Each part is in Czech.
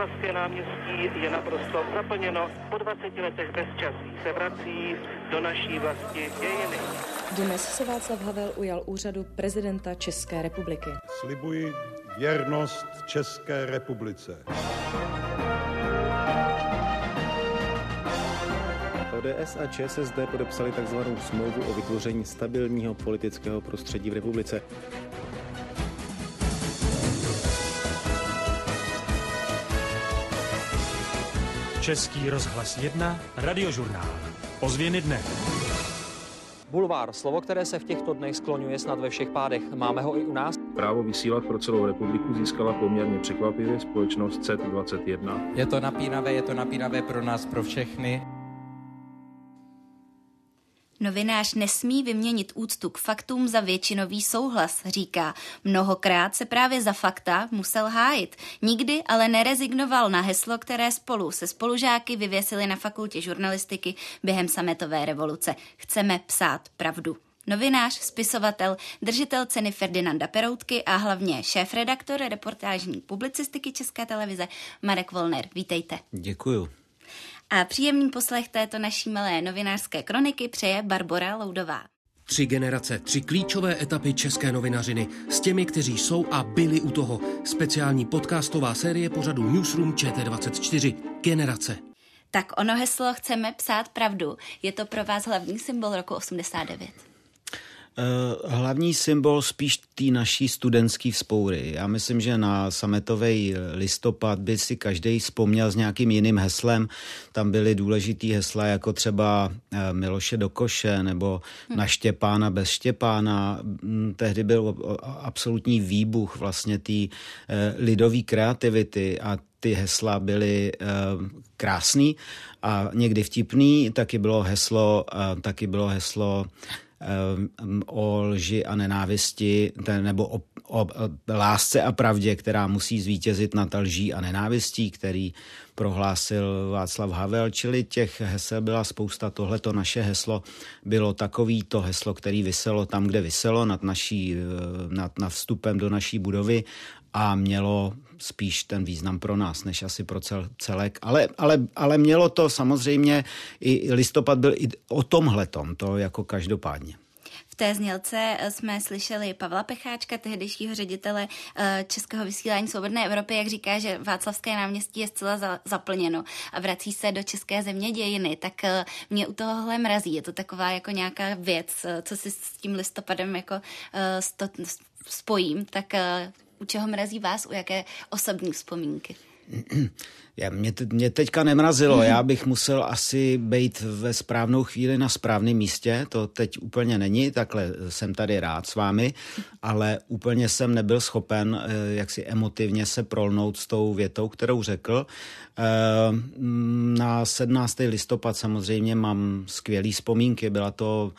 Václavské náměstí je naprosto zaplněno. Po 20 letech bezčasí se vrací do naší vlasti dějiny. Dnes se Václav Havel ujal úřadu prezidenta České republiky. Slibuji věrnost České republice. ODS a ČSSD podepsali tzv. smlouvu o vytvoření stabilního politického prostředí v republice. Český rozhlas 1, radiožurnál. Ozvěny dne. Bulvár, slovo, které se v těchto dnech skloňuje snad ve všech pádech. Máme ho i u nás. Právo vysílat pro celou republiku získala poměrně překvapivě společnost CET21. Je to napínavé, je to napínavé pro nás, pro všechny. Novinář nesmí vyměnit úctu k faktům za většinový souhlas, říká. Mnohokrát se právě za fakta musel hájit. Nikdy ale nerezignoval na heslo, které spolu se spolužáky vyvěsili na fakultě žurnalistiky během sametové revoluce. Chceme psát pravdu. Novinář, spisovatel, držitel ceny Ferdinanda Peroutky a hlavně šéf-redaktor reportážní publicistiky České televize Marek Volner. Vítejte. Děkuju. A příjemný poslech této naší malé novinářské kroniky přeje Barbara Loudová. Tři generace, tři klíčové etapy české novinařiny s těmi, kteří jsou a byli u toho. Speciální podcastová série pořadu Newsroom ČT24. Generace. Tak ono heslo Chceme psát pravdu. Je to pro vás hlavní symbol roku 89? Eh, hlavní symbol spíš té naší studentské vzpoury. Já myslím, že na sametový listopad by si každý vzpomněl s nějakým jiným heslem. Tam byly důležitý hesla jako třeba eh, Miloše do koše nebo hm. na Štěpána bez Štěpána. Mm, tehdy byl absolutní výbuch vlastně té eh, lidové kreativity a ty hesla byly krásný a někdy vtipný. Taky bylo heslo, taky bylo heslo o lži a nenávisti, nebo o, o, o lásce a pravdě, která musí zvítězit nad lží a nenávistí, který prohlásil Václav Havel, čili těch hesel byla spousta. Tohleto naše heslo bylo takový to heslo, který vyselo tam, kde vyselo, nad, naší, nad, nad vstupem do naší budovy a mělo spíš ten význam pro nás, než asi pro cel, celek. Ale, ale, ale mělo to samozřejmě, i listopad byl i o tomhletom, to jako každopádně. V té znělce eh, jsme slyšeli Pavla Pecháčka, tehdejšího ředitele eh, Českého vysílání Svobodné Evropy, jak říká, že Václavské náměstí je zcela za, zaplněno a vrací se do české země dějiny, tak eh, mě u tohohle mrazí. Je to taková jako nějaká věc, co si s tím listopadem jako sto, spojím, tak u čeho mrazí vás, u jaké osobní vzpomínky? Já, mě, mě teďka nemrazilo, já bych musel asi být ve správnou chvíli na správném místě, to teď úplně není, takhle jsem tady rád s vámi, ale úplně jsem nebyl schopen eh, jak si emotivně se prolnout s tou větou, kterou řekl. Eh, na 17. listopad samozřejmě mám skvělé vzpomínky, byla to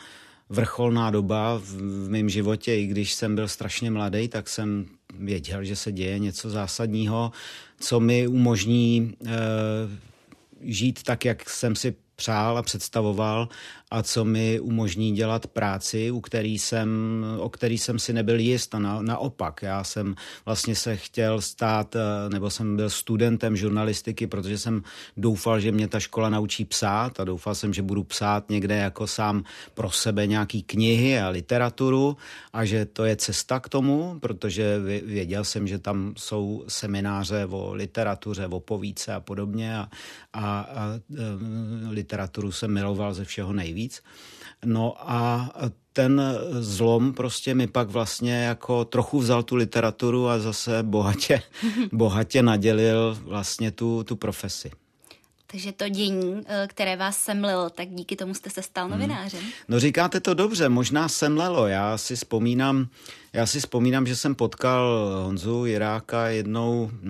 vrcholná doba v, mém životě, i když jsem byl strašně mladý, tak jsem věděl, že se děje něco zásadního, co mi umožní e, žít tak, jak jsem si přál a představoval a co mi umožní dělat práci, u který jsem, o který jsem si nebyl jist. A na, naopak. Já jsem vlastně se chtěl stát, eh, nebo jsem byl studentem žurnalistiky, protože jsem doufal, že mě ta škola naučí psát. A doufal jsem, že budu psát někde jako sám pro sebe nějaký knihy a literaturu. A že to je cesta k tomu, protože věděl jsem, že tam jsou semináře o literatuře, o povíce a podobně. A, a, a eh, literaturu jsem miloval ze všeho nejvíc víc. No a ten zlom prostě mi pak vlastně jako trochu vzal tu literaturu a zase bohatě, bohatě nadělil vlastně tu, tu profesi. Takže to dění, eh, které vás semlilo, tak díky tomu jste se stal hmm. novinářem. Hmm. No říkáte to dobře, možná semlelo. Já si vzpomínám, já si vzpomínám, že jsem potkal Honzu Jiráka jednou eh,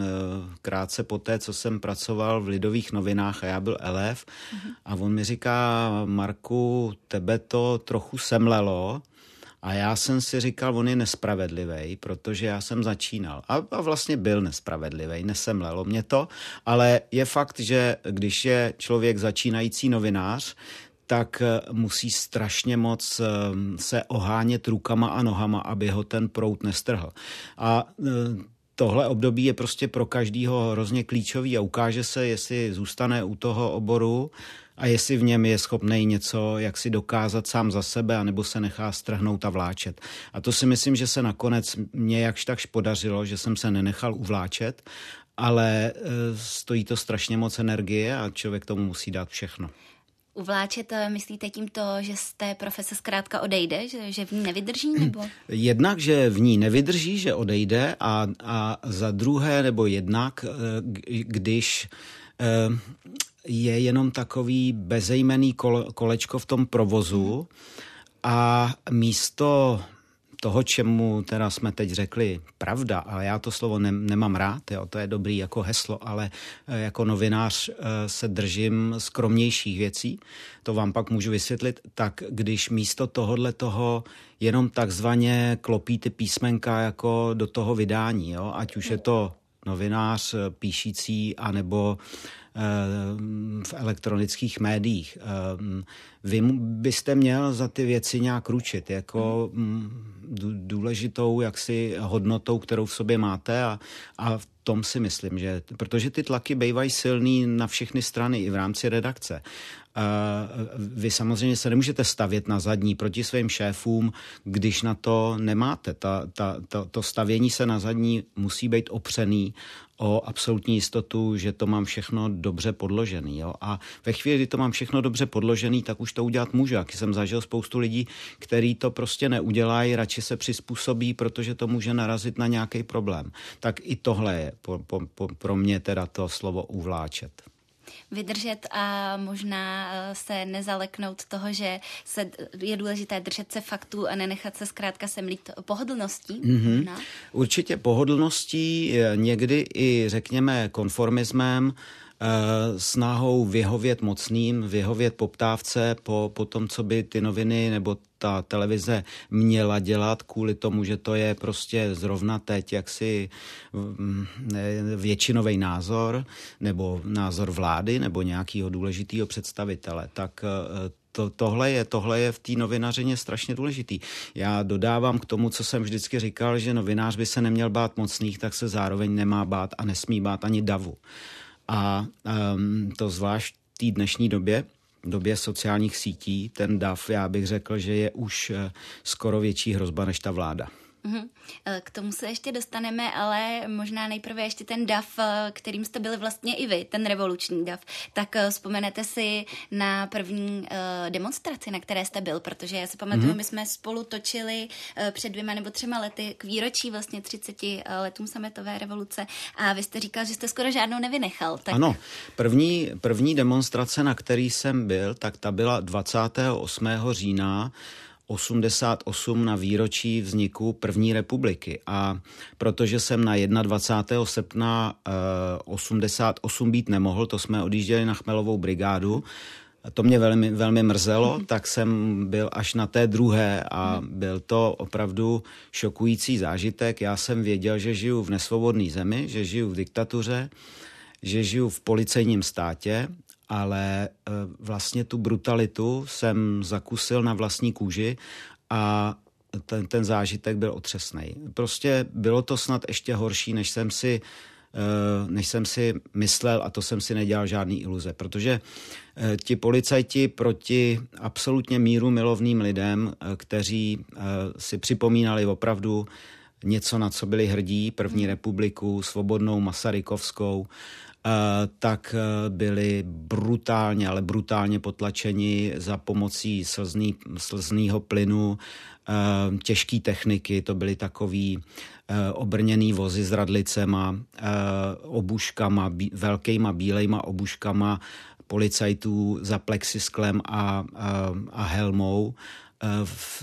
krátce poté, co jsem pracoval v Lidových novinách a já byl elef. Hmm. A on mi říká, Marku, tebe to trochu semlelo, a já jsem si říkal, on je nespravedlivý, protože já jsem začínal. A, a vlastně byl nespravedlivý, nesemlelo mě to, ale je fakt, že když je člověk začínající novinář, tak eh, musí strašně moc eh, se ohánět rukama a nohama, aby ho ten prout nestrhl. A eh, tohle období je prostě pro každýho hrozně klíčový a ukáže se, jestli zůstane u toho oboru a jestli v něm je schopný něco, jak si dokázat sám za sebe, anebo se nechá strhnout a vláčet. A to si myslím, že se nakonec mě jakž takž podařilo, že jsem se nenechal uvláčet, ale e, stojí to strašně moc energie a člověk tomu musí dát všechno. Uvláčet, eh, myslíte tím to, že z té profese zkrátka odejde, že, že v ní nevydrží? Nebo? Jednak, že v ní nevydrží, že odejde a, a za druhé, nebo jednak, eh, když je jenom takový bezejmený kolečko v tom provozu a místo toho, čemu teda jsme teď řekli pravda, ale já to slovo ne, nemám rád, jo, to je dobrý jako heslo, ale eh, jako novinář eh, se držím skromnějších věcí, to vám pak můžu vysvětlit, tak když místo tohohle toho jenom takzvaně klopí ty písmenka jako do toho vydání, jo, ať už je to novinář eh, píšící, anebo v elektronických médiích. Vy byste měl za ty věci nějak ručit, jako mm, důležitou jaksi hodnotou, kterou v sobě máte a, a v tom si myslím, že protože ty tlaky bývají silný na všechny strany i v rámci redakce. Vy samozřejmě se nemůžete stavět na zadní proti svým šéfům, když na to nemáte. Ta, ta, ta, to stavění se na zadní musí být opřený o absolutní jistotu, že to mám všechno dobře podložený. Jo? A ve chvíli, kdy to mám všechno dobře podložený, tak už to udělat můžu. Jak jsem zažil spoustu lidí, který to prostě neudělají, radši se přizpůsobí, protože to může narazit na nějaký problém. Tak i tohle je po, po, po, pro mě teda to slovo uvláčet vydržet a možná eh, se nezaleknout toho, že se, je důležité držet se faktů a nenechat se zkrátka semlít pohodlností? Mm-hmm. Určitě pohodlností, někdy i řekněme konformismem, eh, snahou vyhovět mocným, vyhovět poptávce po, po tom, co by ty noviny nebo ta televize měla dělat kvůli tomu, že to je prostě zrovna teď jaksi mm, většinový názor nebo názor vlády nebo nějakého důležitého představitele, tak eh, to, tohle, je, tohle je v té novinařině strašně důležitý. Já dodávám k tomu, co jsem vždycky říkal, že novinář by se neměl bát mocných, tak se zároveň nemá bát a nesmí bát ani davu. A um, to zvlášť v té dnešní době, době sociálních sítí, ten DAF, já bych řekl, že je už eh, skoro větší hrozba než ta vláda. Mhm. Eh, k tomu se ještě dostaneme, ale možná nejprve ještě ten DAF, eh, kterým jste byli vlastně i vy, ten revoluční DAF. Tak eh, vzpomenete si na první demonstraci, na které jste byl, protože já si pamatuju, mm-hmm. my jsme spolu točili před dvěma nebo třema lety k výročí vlastně 30 letům sametové revoluce a vy jste říkal, že jste skoro žádnou nevynechal. Tak... Ano, první, první demonstrace, na který jsem byl, tak ta byla 28. října 88 na výročí vzniku první republiky. A protože jsem na 21. srpna 88 být nemohl, to jsme odjížděli na Chmelovou brigádu, to mě velmi, velmi mrzelo, tak jsem byl až na té druhé a byl to opravdu šokující zážitek. Já jsem věděl, že žiju v nesvobodné zemi, že žiju v diktatuře, že žiju v policejním státě ale eh, vlastně tu brutalitu jsem zakusil na vlastní kůži a ten, ten zážitek byl otřesný. Prostě bylo to snad ještě horší, než jsem si eh, než jsem si myslel a to jsem si nedělal žádný iluze, protože eh, ti policajti proti absolutně míru milovným lidem, kteří si připomínali opravdu něco, na co byli hrdí, první republiku, svobodnou Masarykovskou, tak e, byli brutálně, ale brutálně potlačeni za pomocí slzný, slzného plynu, e, těžké techniky, to byly takový obrněný vozy s radlicema, obuškama, velkýma bílejma obuškama policajtů za plexisklem a, a, a helmou. Eh,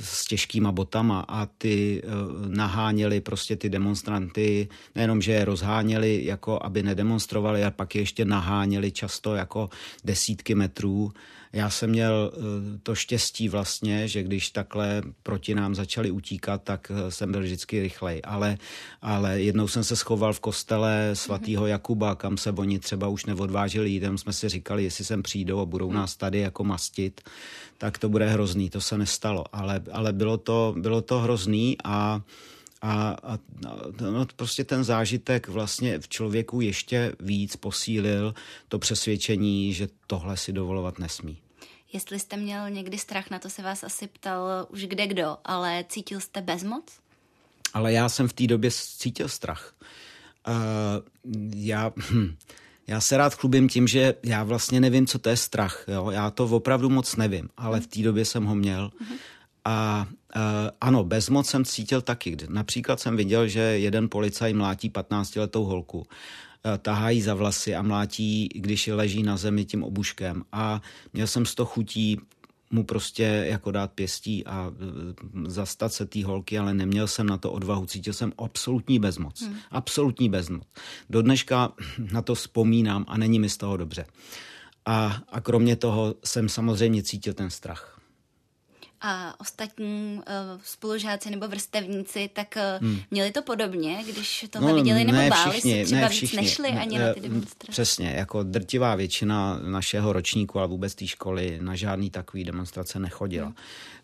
s těžkýma botama a ty eh, naháněli prostě ty demonstranty, nejenom, že je rozháněli, jako aby nedemonstrovali, a pak je ještě naháněli často jako desítky metrů. Já jsem měl eh, to štěstí vlastně, že když takhle proti nám začali utíkat, tak jsem byl vždycky rychlej. Ale, ale jednou jsem se schoval v kostele svatého Jakuba, kam se oni třeba už neodvážili jít, jsme si říkali, jestli sem přijdou a budou nás tady jako mastit, tak to bude hrozný, to se nestalo, ale, ale bylo, to, bylo to hrozný a A, a no, prostě ten zážitek vlastně v člověku ještě víc posílil to přesvědčení, že tohle si dovolovat nesmí. Jestli jste měl někdy strach, na to se vás asi ptal už kde kdo, ale cítil jste bezmoc? Ale já jsem v té době cítil strach. Uh, já, hm, já se rád chlubím tím, že já vlastně nevím, co to je strach. Jo? Já to opravdu moc nevím, ale v té době jsem ho měl. Uh-huh. A uh, ano, bezmoc jsem cítil taky. Například jsem viděl, že jeden policaj mlátí 15-letou holku. Uh, tahají za vlasy a mlátí, když leží na zemi tím obuškem. A měl jsem z toho chutí mu prostě jako dát pěstí a e, zastat se té holky, ale neměl jsem na to odvahu. Cítil jsem absolutní bezmoc. Hmm. Absolutní bezmoc. Do dneška na to vzpomínám a není mi z toho dobře. A, a kromě toho jsem samozřejmě cítil ten strach a ostatní uh, spolužáci nebo vrstevníci, tak uh, hmm. měli to podobně, když tohle no, viděli, nebo ne báli všichni, se, třeba ne všichni. víc nešli ani ne, na ty demonstrace? Přesně, jako drtivá většina našeho ročníku, ale vůbec té školy na žádný takový demonstrace nechodila. Hmm.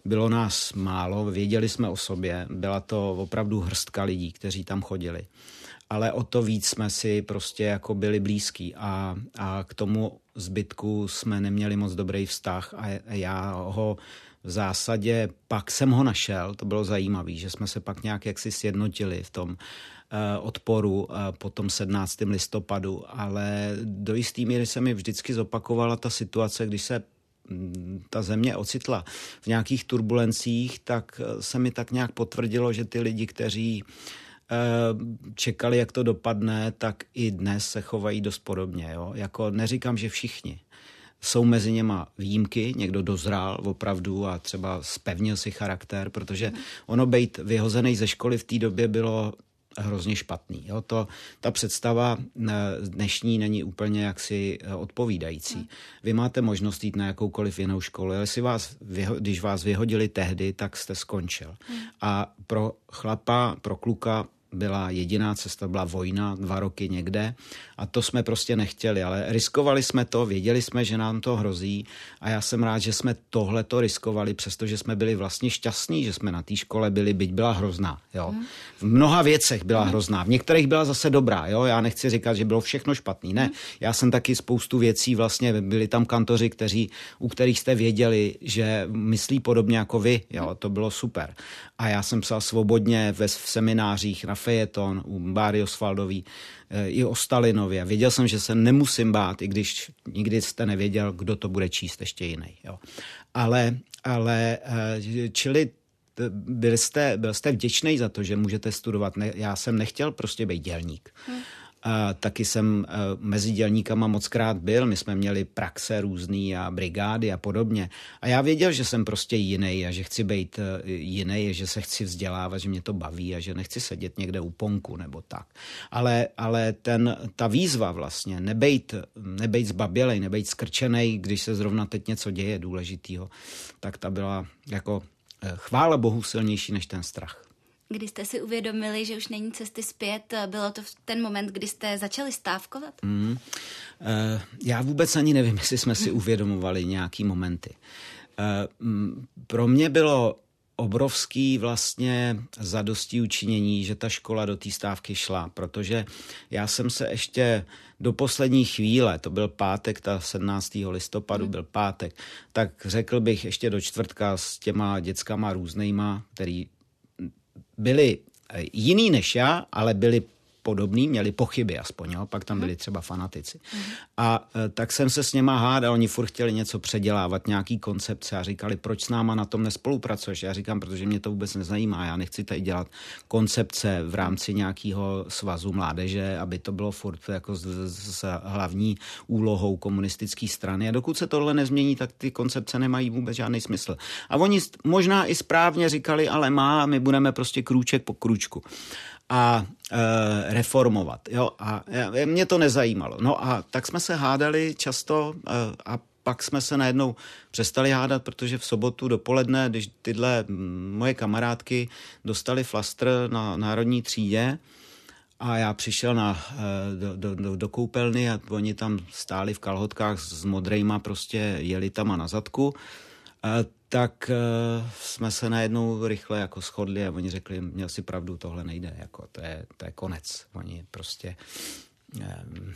Bylo nás málo, věděli jsme o sobě, byla to opravdu hrstka lidí, kteří tam chodili ale o to víc jsme si prostě jako byli blízký a, a k tomu zbytku jsme neměli moc dobrý vztah a já ho v zásadě pak jsem ho našel, to bylo zajímavé, že jsme se pak nějak jaksi sjednotili v tom uh, odporu uh, po tom 17. listopadu, ale do jistý míry se mi vždycky zopakovala ta situace, když se mm, ta země ocitla v nějakých turbulencích, tak eh, se mi tak nějak potvrdilo, že ty lidi, kteří čekali, jak to dopadne, tak i dnes se chovají dost podobně. Jo? Jako neříkám, že všichni, jsou mezi něma výjimky, někdo dozrál opravdu a třeba spevnil si charakter, protože ono být vyhozený ze školy v té době bylo hrozně špatný. Jo? To, ta představa eh, dnešní není úplně jaksi eh, odpovídající. Vy máte možnost jít na jakoukoliv jinou školu, ale si vás, když vás vyhodili tehdy, tak jste skončil. A pro chlapa, pro kluka byla jediná cesta, byla vojna, dva roky někde a to jsme prostě nechtěli, ale riskovali jsme to, věděli jsme, že nám to hrozí a já jsem rád, že jsme tohle to riskovali, přestože jsme byli vlastně šťastní, že jsme na té škole byli, byť byla hrozná. Jo. Mhm. V mnoha věcech byla mhm. hrozná, v některých byla zase dobrá, jo. já nechci říkat, že bylo všechno špatný, ne. Mhm. Já jsem taky spoustu věcí, vlastně byli tam kantoři, kteří, u kterých jste věděli, že myslí podobně jako vy, jo. to bylo super. A já jsem psal svobodně ve, v seminářích na Fejeton, u Báry Osvaldový, e, i o Stalinově. Věděl jsem, že se nemusím bát, i když nikdy jste nevěděl, kdo to bude číst ještě jiný. Jo. Ale, ale e, čili byl jste, byl jste vděčný za to, že můžete studovat. Ne, já jsem nechtěl prostě být dělník. Hmm. A taky jsem e, mezi dělníkama moc krát byl, my jsme měli praxe různý a brigády a podobně. A já věděl, že jsem prostě jiný a že chci být e, jiný, že se chci vzdělávat, že mě to baví a že nechci sedět někde u ponku nebo tak. Ale, ale ten, ta výzva vlastně, nebejt, nebejt zbabělej, nebejt skrčený, když se zrovna teď něco děje důležitýho, tak ta byla jako e, chvála Bohu silnější než ten strach. Kdy jste si uvědomili, že už není cesty zpět, bylo to v ten moment, kdy jste začali stávkovat? Mm. Uh, já vůbec ani nevím, jestli jsme si uvědomovali nějaký momenty. Uh, pro mě bylo obrovský vlastně zadostí učinění, že ta škola do té stávky šla, protože já jsem se ještě do poslední chvíle, to byl pátek, ta 17. listopadu byl pátek, tak řekl bych ještě do čtvrtka s těma dětskama různýma, který byli eh, jiný než já, ale byli podobný, měli pochyby aspoň, jo? pak tam byli třeba fanatici. A e, tak jsem se s něma hádal, oni furt chtěli něco předělávat, nějaký koncepce a říkali, proč s náma na tom nespolupracuješ? Já říkám, protože mě to vůbec nezajímá, já nechci tady dělat koncepce v rámci nějakého svazu mládeže, aby to bylo furt jako s, s hlavní úlohou komunistické strany. A dokud se tohle nezmění, tak ty koncepce nemají vůbec žádný smysl. A oni možná i správně říkali, ale má, my budeme prostě krůček po krůčku a e, reformovat. Jo? A e, mě to nezajímalo. No a tak jsme se hádali často e, a pak jsme se najednou přestali hádat, protože v sobotu dopoledne, když tyhle moje kamarádky dostali flastr na národní třídě, a já přišel na, e, do, do, do, koupelny a oni tam stáli v kalhotkách s modrejma, prostě jeli tam a na zadku tak uh, jsme se najednou rychle jako shodli a oni řekli, měl si pravdu, tohle nejde, jako to je, to je konec. Oni prostě, uh,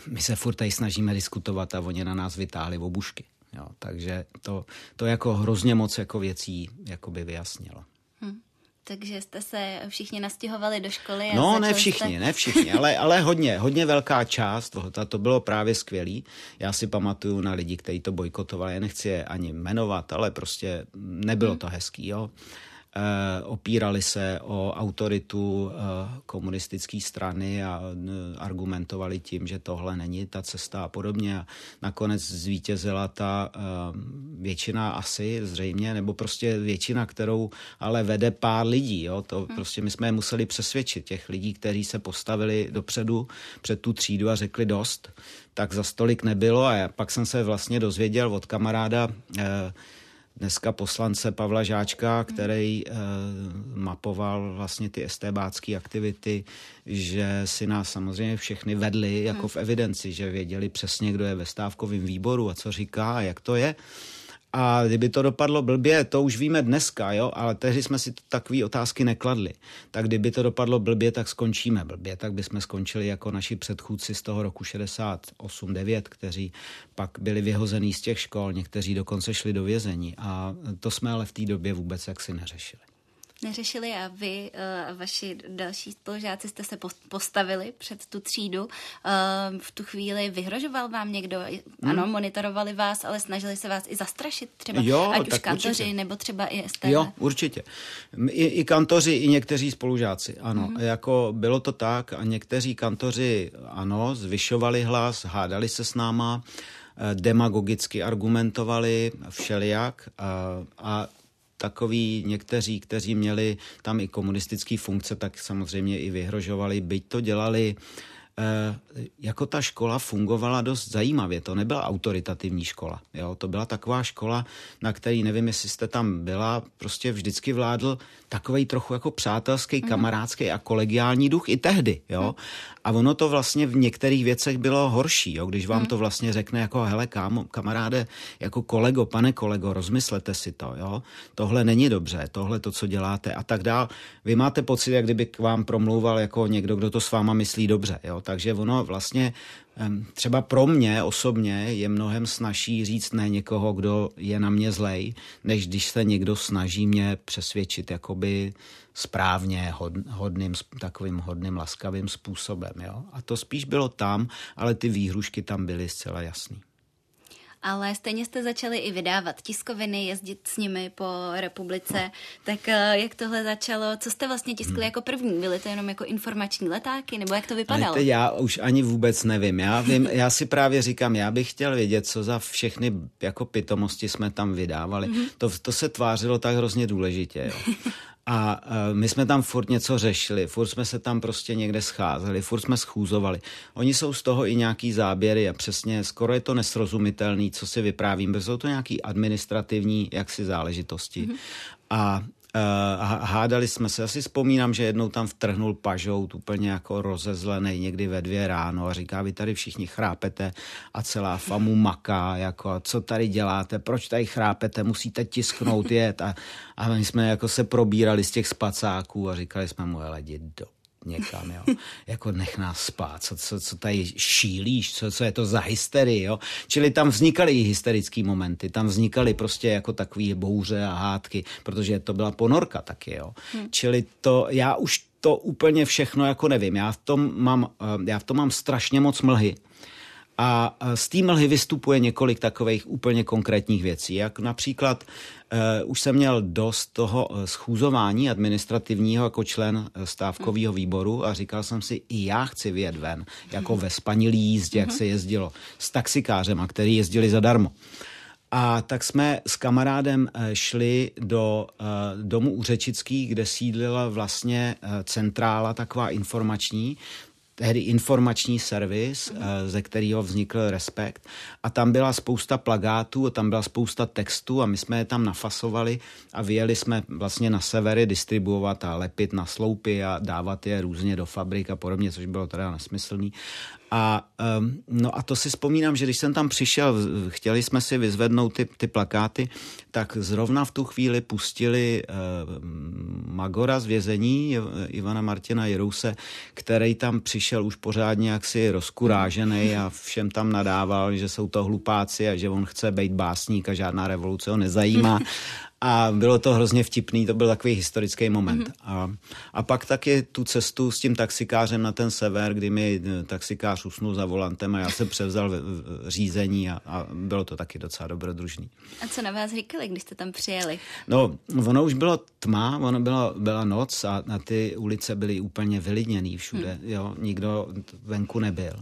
my se furt tady snažíme diskutovat a oni na nás vytáhli obušky. Jo, takže to, to jako hrozně moc jako věcí jakoby vyjasnilo. Hmm. Takže jste se všichni nastěhovali do školy? A no, ne všichni, jste... ne všichni, ale, ale hodně, hodně velká část toho, to bylo právě skvělý. Já si pamatuju na lidi, kteří to bojkotovali, já nechci je ani jmenovat, ale prostě nebylo hmm. to hezký, jo. Eh, opírali se o autoritu eh, komunistické strany a eh, argumentovali tím, že tohle není ta cesta a podobně. A nakonec zvítězila ta většina asi zřejmě, nebo prostě většina, kterou ale vede pár lidí. Jo? To hmm. prostě my jsme je museli přesvědčit, těch lidí, kteří se postavili dopředu před tu třídu a řekli dost, tak za stolik nebylo a pak jsem se vlastně dozvěděl od kamaráda eh, dneska poslance Pavla Žáčka, který eh, mapoval vlastně ty estébácké aktivity, že si nás samozřejmě všechny vedli jako v evidenci, že věděli přesně, kdo je ve stávkovém výboru a co říká a jak to je. A kdyby to dopadlo blbě, to už víme dneska, jo, ale tehdy jsme si takové otázky nekladli. Tak kdyby to dopadlo blbě, tak skončíme blbě. Tak bychom skončili jako naši předchůdci z toho roku 68-9, kteří pak byli vyhozený z těch škol, někteří dokonce šli do vězení. A to jsme ale v té době vůbec jaksi neřešili neřešili a vy eh, a vaši další spolužáci jste se postavili před tu třídu. Eh, v tu chvíli vyhrožoval vám někdo? Hmm. Ano, monitorovali vás, ale snažili se vás i zastrašit třeba, jo, ať už kantoři, určitě. nebo třeba i STV? Jo, určitě. I, i kantoři, i někteří spolužáci, ano. Hmm. Jako bylo to tak a někteří kantoři, ano, zvyšovali hlas, hádali se s náma, eh, demagogicky argumentovali všelijak a, a takový někteří, kteří měli tam i komunistické funkce, tak samozřejmě i vyhrožovali, byť to dělali jako ta škola fungovala dost zajímavě. To nebyla autoritativní škola. Jo? To byla taková škola, na který nevím, jestli jste tam byla, prostě vždycky vládl takový trochu jako přátelský, mm. kamarádský a kolegiální duch i tehdy. Jo? Mm. A ono to vlastně v některých věcech bylo horší, jo? když vám mm. to vlastně řekne jako hele kámo, kamaráde, jako kolego, pane kolego, rozmyslete si to. Jo? Tohle není dobře, tohle to, co děláte a tak dál. Vy máte pocit, jak kdyby k vám promlouval jako někdo, kdo to s váma myslí dobře. Jo? Takže ono vlastně třeba pro mě osobně je mnohem snažší říct ne někoho, kdo je na mě zlej, než když se někdo snaží mě přesvědčit jakoby správně, hod, hodným, takovým hodným, laskavým způsobem. Jo? A to spíš bylo tam, ale ty výhrušky tam byly zcela jasný ale stejně jste začali i vydávat tiskoviny, jezdit s nimi po republice. Tak eh, jak tohle začalo? Co jste vlastně tiskli hmm. jako první? Byly to jenom jako informační letáky, nebo jak to vypadalo? Ale já už ani vůbec nevím. Já, vím, já si právě říkám, já bych chtěl vědět, co za všechny jako pitomosti jsme tam vydávali. Mm-hmm. To, to se tvářilo tak hrozně důležitě. Jo. A uh, my jsme tam furt něco řešili, furt jsme se tam prostě někde scházeli, furt jsme schůzovali. Oni jsou z toho i nějaký záběry a přesně skoro je to nesrozumitelný, co si vyprávím, protože jsou to nějaký administrativní jaksi záležitosti. Mm-hmm. A Uh, hádali jsme se, asi vzpomínám, že jednou tam vtrhnul pažout úplně jako rozezlený někdy ve dvě ráno a říká, vy tady všichni chrápete a celá famu maká, jako co tady děláte, proč tady chrápete, musíte tisknout jet. A, a my jsme jako se probírali z těch spacáků a říkali jsme mu, hele, jdi do někam, jo. Jako nech nás spát, co, co, co tady šílíš, co, co je to za hysterii, jo. Čili tam vznikaly i hysterické momenty, tam vznikaly prostě jako takový bouře a hádky, protože to byla ponorka taky, jo. Hmm. Čili to, já už to úplně všechno jako nevím. Já v tom mám, eh, já v tom mám strašně moc mlhy. A z té mlhy vystupuje několik takových úplně konkrétních věcí, jak například uh, už jsem měl dost toho eh, schůzování administrativního jako člen eh, stávkového výboru a říkal jsem si, i já chci vyjet ven, jako ve spanilý jízdě, jak se jezdilo, s taxikářem, a který jezdili zadarmo. A tak jsme s kamarádem šli do domu Úřečický, kde sídlila vlastně centrála taková informační, tehdy informační servis, mm. ze kterého vznikl Respekt. A tam byla spousta plagátů, tam byla spousta textů a my jsme je tam nafasovali a vyjeli jsme vlastně na severy distribuovat a lepit na sloupy a dávat je různě do fabrik a podobně, což bylo teda nesmyslný. A, no a to si vzpomínám, že když jsem tam přišel, chtěli jsme si vyzvednout ty, ty plakáty, tak zrovna v tu chvíli pustili Magora z vězení, Ivana Martina Jirouse, který tam přišel už pořádně jaksi rozkurážený a všem tam nadával, že jsou to hlupáci a že on chce být básník a žádná revoluce ho nezajímá. A bylo to hrozně vtipný, to byl takový historický moment. Mm-hmm. A, a pak taky tu cestu s tím taxikářem na ten sever, kdy mi eh, taxikář usnul za volantem a já se převzal v, v, řízení a, a bylo to taky docela dobrodružný. A co na vás říkali, když jste tam přijeli? No, ono už bylo tma, ono bylo, byla noc a na ty ulice byly úplně vylidněný všude, mm. jo, nikdo venku nebyl.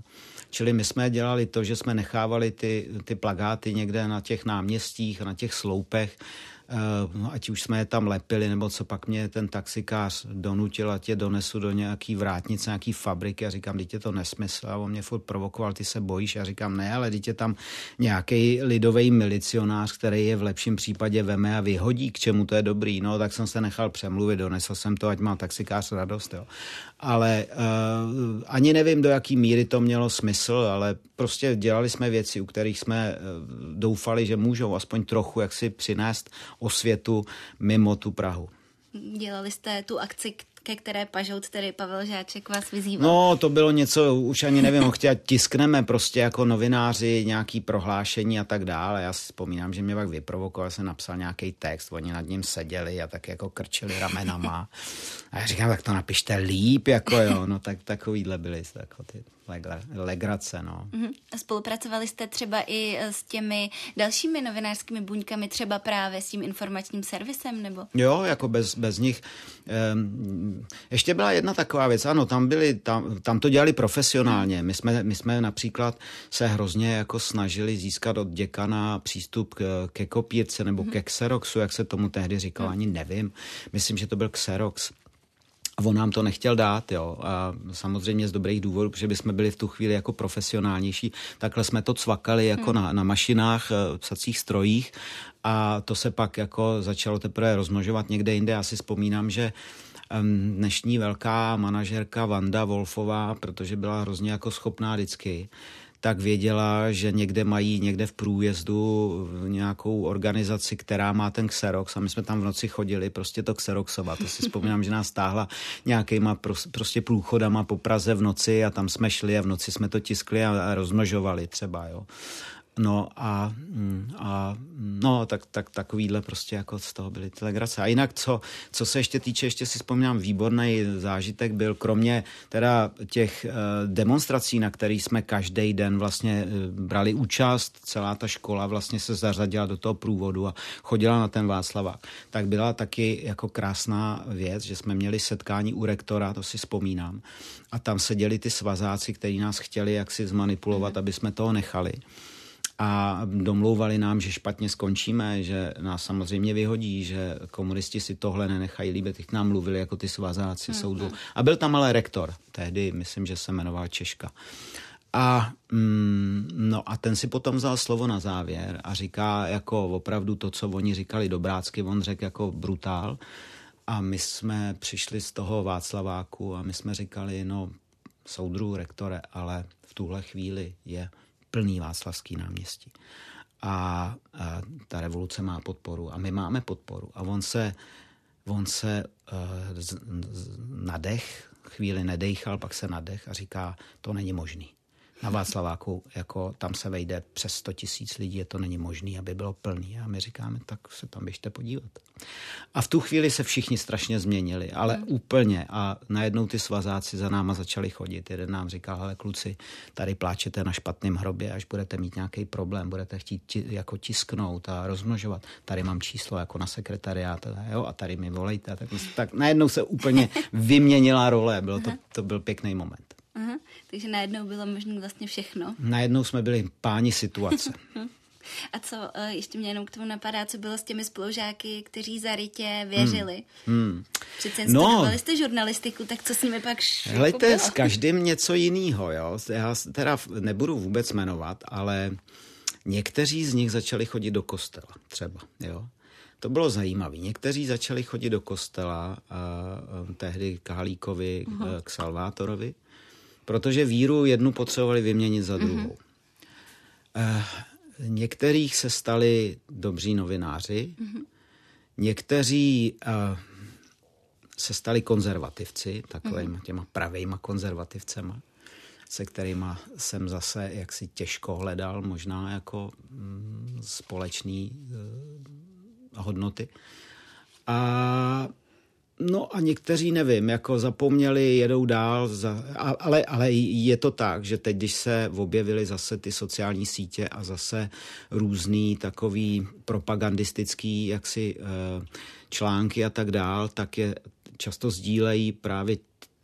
Čili my jsme dělali to, že jsme nechávali ty, ty plagáty někde na těch náměstích, na těch sloupech, Eh, no, ať už jsme je tam lepili, nebo co pak mě ten taxikář donutil, ať je donesu do nějaký vrátnice, nějaký fabriky a říkám, dítě to nesmysl. A on mě furt provokoval, ty se bojíš? A říkám, ne, ale dítě tam nějaký lidový milicionář, který je v lepším případě veme a vyhodí, k čemu to je dobrý, no, tak jsem se nechal přemluvit, donesl jsem to, ať má taxikář radost, jo. Ale uh, ani nevím, do jaký míry to mělo smysl, ale prostě dělali jsme věci, u kterých jsme uh, doufali, že můžou aspoň trochu jaksi přinést osvětu mimo tu Prahu. Dělali jste tu akci, ke které pažout, tedy Pavel Žáček vás vyzýval? No, to bylo něco, už ani nevím, chtěl tiskneme prostě jako novináři nějaký prohlášení a tak dále. Já si vzpomínám, že mě pak vyprovokoval, jsem napsal nějaký text, oni nad ním seděli a tak jako krčili ramenama. A já říkám, tak to napište líp, jako jo, no tak takovýhle byly jako ty legrace. No. Uh-huh. A spolupracovali jste třeba i s těmi dalšími novinářskými buňkami, třeba právě s tím informačním servisem? nebo? Jo, jako bez, bez nich. Ehm, ještě byla jedna taková věc, ano, tam, byli, tam, tam to dělali profesionálně. My jsme, my jsme například se hrozně jako snažili získat od děkana přístup k, ke kopírce nebo uh-huh. ke Xeroxu, jak se tomu tehdy říkalo, uh-huh. ani nevím. Myslím, že to byl Xerox. A on nám to nechtěl dát, jo. A samozřejmě z dobrých důvodů, protože bychom byli v tu chvíli jako profesionálnější. Takhle jsme to cvakali jako hmm. na, na mašinách, eh, psacích strojích a to se pak jako začalo teprve rozmnožovat někde jinde. Já si vzpomínám, že dnešní velká manažerka Vanda Wolfová, protože byla hrozně jako schopná vždycky, tak věděla, že někde mají někde v průjezdu nějakou organizaci, která má ten Xerox a my jsme tam v noci chodili prostě to Xeroxovat. To si vzpomínám, že nás stáhla nějakýma prostě průchodama po Praze v noci a tam jsme šli a v noci jsme to tiskli a rozmnožovali třeba, jo. No a, mm, a no, tak, tak, takovýhle prostě jako z toho byly ty legrace. A jinak, co, co se ještě týče, ještě si vzpomínám, výborný zážitek byl, kromě teda těch uh, demonstrací, na kterých jsme každý den vlastně uh, brali účast, celá ta škola vlastně se zařadila do toho průvodu a chodila na ten Václavák, tak byla taky jako krásná věc, že jsme měli setkání u rektora, to si vzpomínám, a tam seděli ty svazáci, kteří nás chtěli jaksi zmanipulovat, mm. aby jsme toho nechali a domlouvali nám, že špatně skončíme, že nás samozřejmě vyhodí, že komunisti si tohle nenechají líbit. Teď nám mluvili jako ty svazáci mm-hmm. soudu. A byl tam ale rektor, tehdy myslím, že se jmenoval Češka. A, mm, no a ten si potom vzal slovo na závěr a říká jako opravdu to, co oni říkali dobrácky, on řekl jako brutál. A my jsme přišli z toho Václaváku a my jsme říkali, no soudru, rektore, ale v tuhle chvíli je plný Václavský náměstí. A, a ta revoluce má podporu a my máme podporu. A on se, on se uh, z, z, nadech, chvíli nedejchal, pak se nadech a říká, to není možný na Václaváku, jako tam se vejde přes 100 tisíc lidí, je to není možný, aby bylo plný. A my říkáme, tak se tam běžte podívat. A v tu chvíli se všichni strašně změnili, ale mm. úplně. A najednou ty svazáci za náma začali chodit. Jeden nám říkal, ale kluci, tady pláčete na špatném hrobě, až budete mít nějaký problém, budete chtít ti, jako tisknout a rozmnožovat. Tady mám číslo jako na sekretariát, jo, a tady mi volejte. Tak, tak najednou se úplně vyměnila role. Bylo to, to byl pěkný moment. Aha, takže najednou bylo možné vlastně všechno. Najednou jsme byli páni situace. A co eh, ještě mě jenom k tomu napadá, co bylo s těmi spolužáky, kteří zarytě věřili? Hmm. Hmm. Přece no. jste žurnalistiku, tak co s nimi pak Hlejte, jako s každým něco jiného, jo. Já teda nebudu vůbec jmenovat, ale někteří z nich začali chodit do kostela třeba, jo. To bylo zajímavé. Někteří začali chodit do kostela, a, a tehdy k Halíkovi, uh-huh. k Salvátorovi, protože víru jednu potřebovali vyměnit za druhou. Mm-hmm. Některých se stali dobří novináři, mm-hmm. někteří uh, se stali konzervativci, takovými mm-hmm. těma pravejma konzervativcema, se kterými jsem zase jaksi těžko hledal možná jako mm, společný uh, hodnoty. A No a někteří nevím, jako zapomněli, jedou dál, za, ale, ale je to tak, že teď, když se objevily zase ty sociální sítě a zase různý takový propagandistický jaksi eh, články a tak dál, tak je často sdílejí právě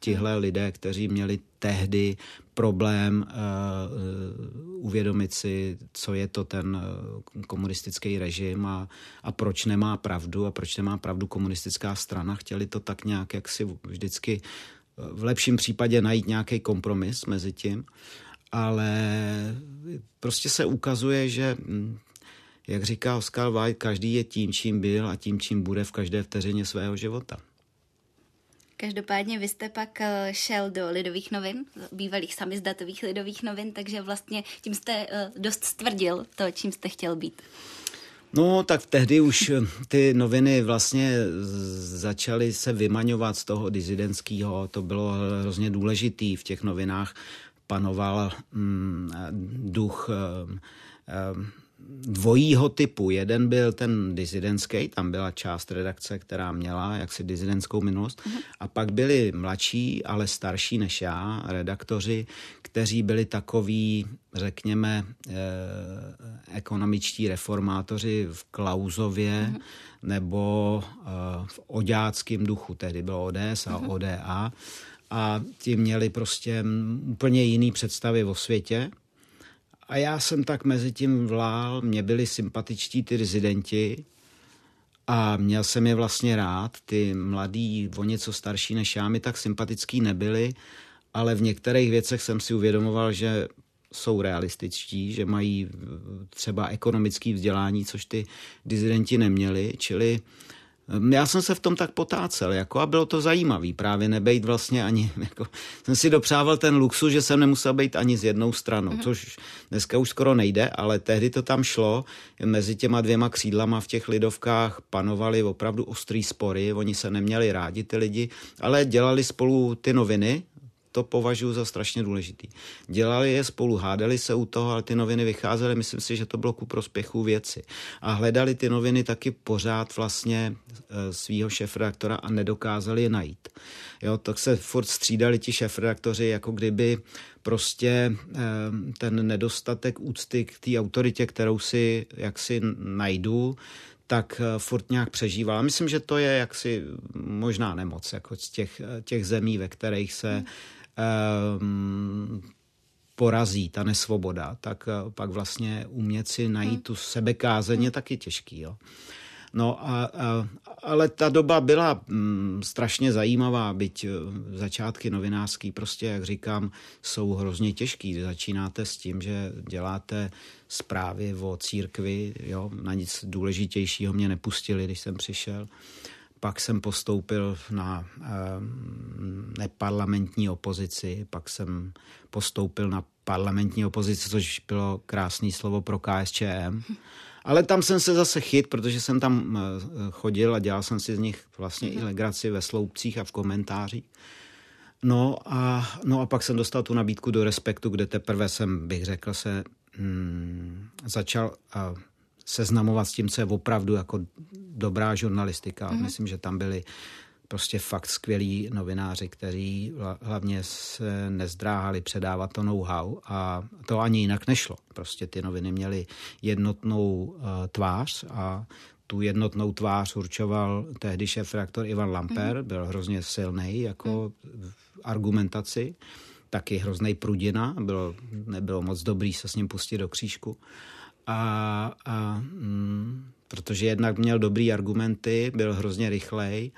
tihle lidé, kteří měli tehdy problém uh, uvědomit si, co je to ten uh, komunistický režim a, a proč nemá pravdu a proč nemá pravdu komunistická strana. Chtěli to tak nějak jak si vždycky v lepším případě najít nějaký kompromis mezi tím, ale prostě se ukazuje, že hm, jak říká Oscar Wilde, každý je tím, čím byl a tím, čím bude v každé vteřině svého života. Každopádně vy jste pak eh, šel do lidových novin, bývalých samizdatových lidových novin, takže vlastně tím jste eh, dost stvrdil to, čím jste chtěl být. No, tak tehdy už eh, ty noviny vlastně začaly se vymaňovat z toho dizidentského. To bylo hrozně důležitý. V těch novinách panoval mm, duch mm, dvojího typu. Jeden byl ten dizidentský, tam byla část redakce, která měla jaksi dizidentskou minulost. Uh-huh. A pak byli mladší, ale starší než já, redaktoři, kteří byli takový, řekněme, eh, ekonomičtí reformátoři v Klauzově uh-huh. nebo eh, v oďáckém duchu. Tehdy bylo ODS a uh-huh. ODA. A ti měli prostě úplně jiný představy o světě a já jsem tak mezi tím vlál, mě byli sympatičtí ty rezidenti a měl jsem je vlastně rád. Ty mladí, o něco starší než já, mi tak sympatický nebyli, ale v některých věcech jsem si uvědomoval, že jsou realističtí, že mají třeba ekonomické vzdělání, což ty dizidenti neměli, čili Ehm, já jsem se v tom tak potácel jako a bylo to zajímavý právě nebejt vlastně ani, jako, jsem si dopřával ten luxus, že jsem nemusel být ani z jednou stranou, mm-hmm. což dneska už skoro nejde, ale tehdy to tam šlo, mezi těma dvěma křídlama v těch lidovkách panovaly opravdu ostrý spory, oni se neměli rádi ty lidi, ale dělali spolu ty noviny, to považuji za strašně důležitý. Dělali je spolu, hádali se u toho, ale ty noviny vycházely, myslím si, že to bylo ku prospěchu věci. A hledali ty noviny taky pořád vlastně e, svého šéfredaktora a nedokázali je najít. Jo, tak se furt střídali ti šéfredaktoři, jako kdyby prostě e, ten nedostatek úcty k té autoritě, kterou si jaksi najdu, tak e, furt nějak přežívala. Myslím, že to je jaksi možná nemoc jako z těch, těch zemí, ve kterých se hmm porazí ta nesvoboda, tak uh, pak vlastně umět si najít hmm. tu sebekázeň je taky těžký. Jo. No a, a, ale ta doba byla mm, strašně zajímavá, byť uh, začátky novinářský prostě, jak říkám, jsou hrozně těžký. Začínáte s tím, že děláte zprávy o církvi, jo, na nic důležitějšího mě nepustili, když jsem přišel. Pak jsem postoupil na eh, neparlamentní opozici, pak jsem postoupil na parlamentní opozici, což bylo krásné slovo pro KSČM. Ale tam jsem se zase chyt, protože jsem tam eh, chodil a dělal jsem si z nich vlastně i legraci ve sloupcích a v komentářích. No a, no a pak jsem dostal tu nabídku do Respektu, kde teprve jsem, bych řekl, se hmm, začal uh, seznamovat s tím, co je opravdu jako dobrá žurnalistika. Mm-hmm. Myslím, že tam byli prostě fakt skvělí novináři, kteří hlavně se nezdráhali předávat to know-how a to ani jinak nešlo. Prostě ty noviny měly jednotnou uh, tvář a tu jednotnou tvář určoval tehdy šéf reaktor Ivan Lamper, mm. byl hrozně silný jako mm. v argumentaci, taky hrozný prudina, bylo, nebylo moc dobrý se s ním pustit do křížku. A, a mm, protože jednak měl dobrý argumenty, byl hrozně rychlej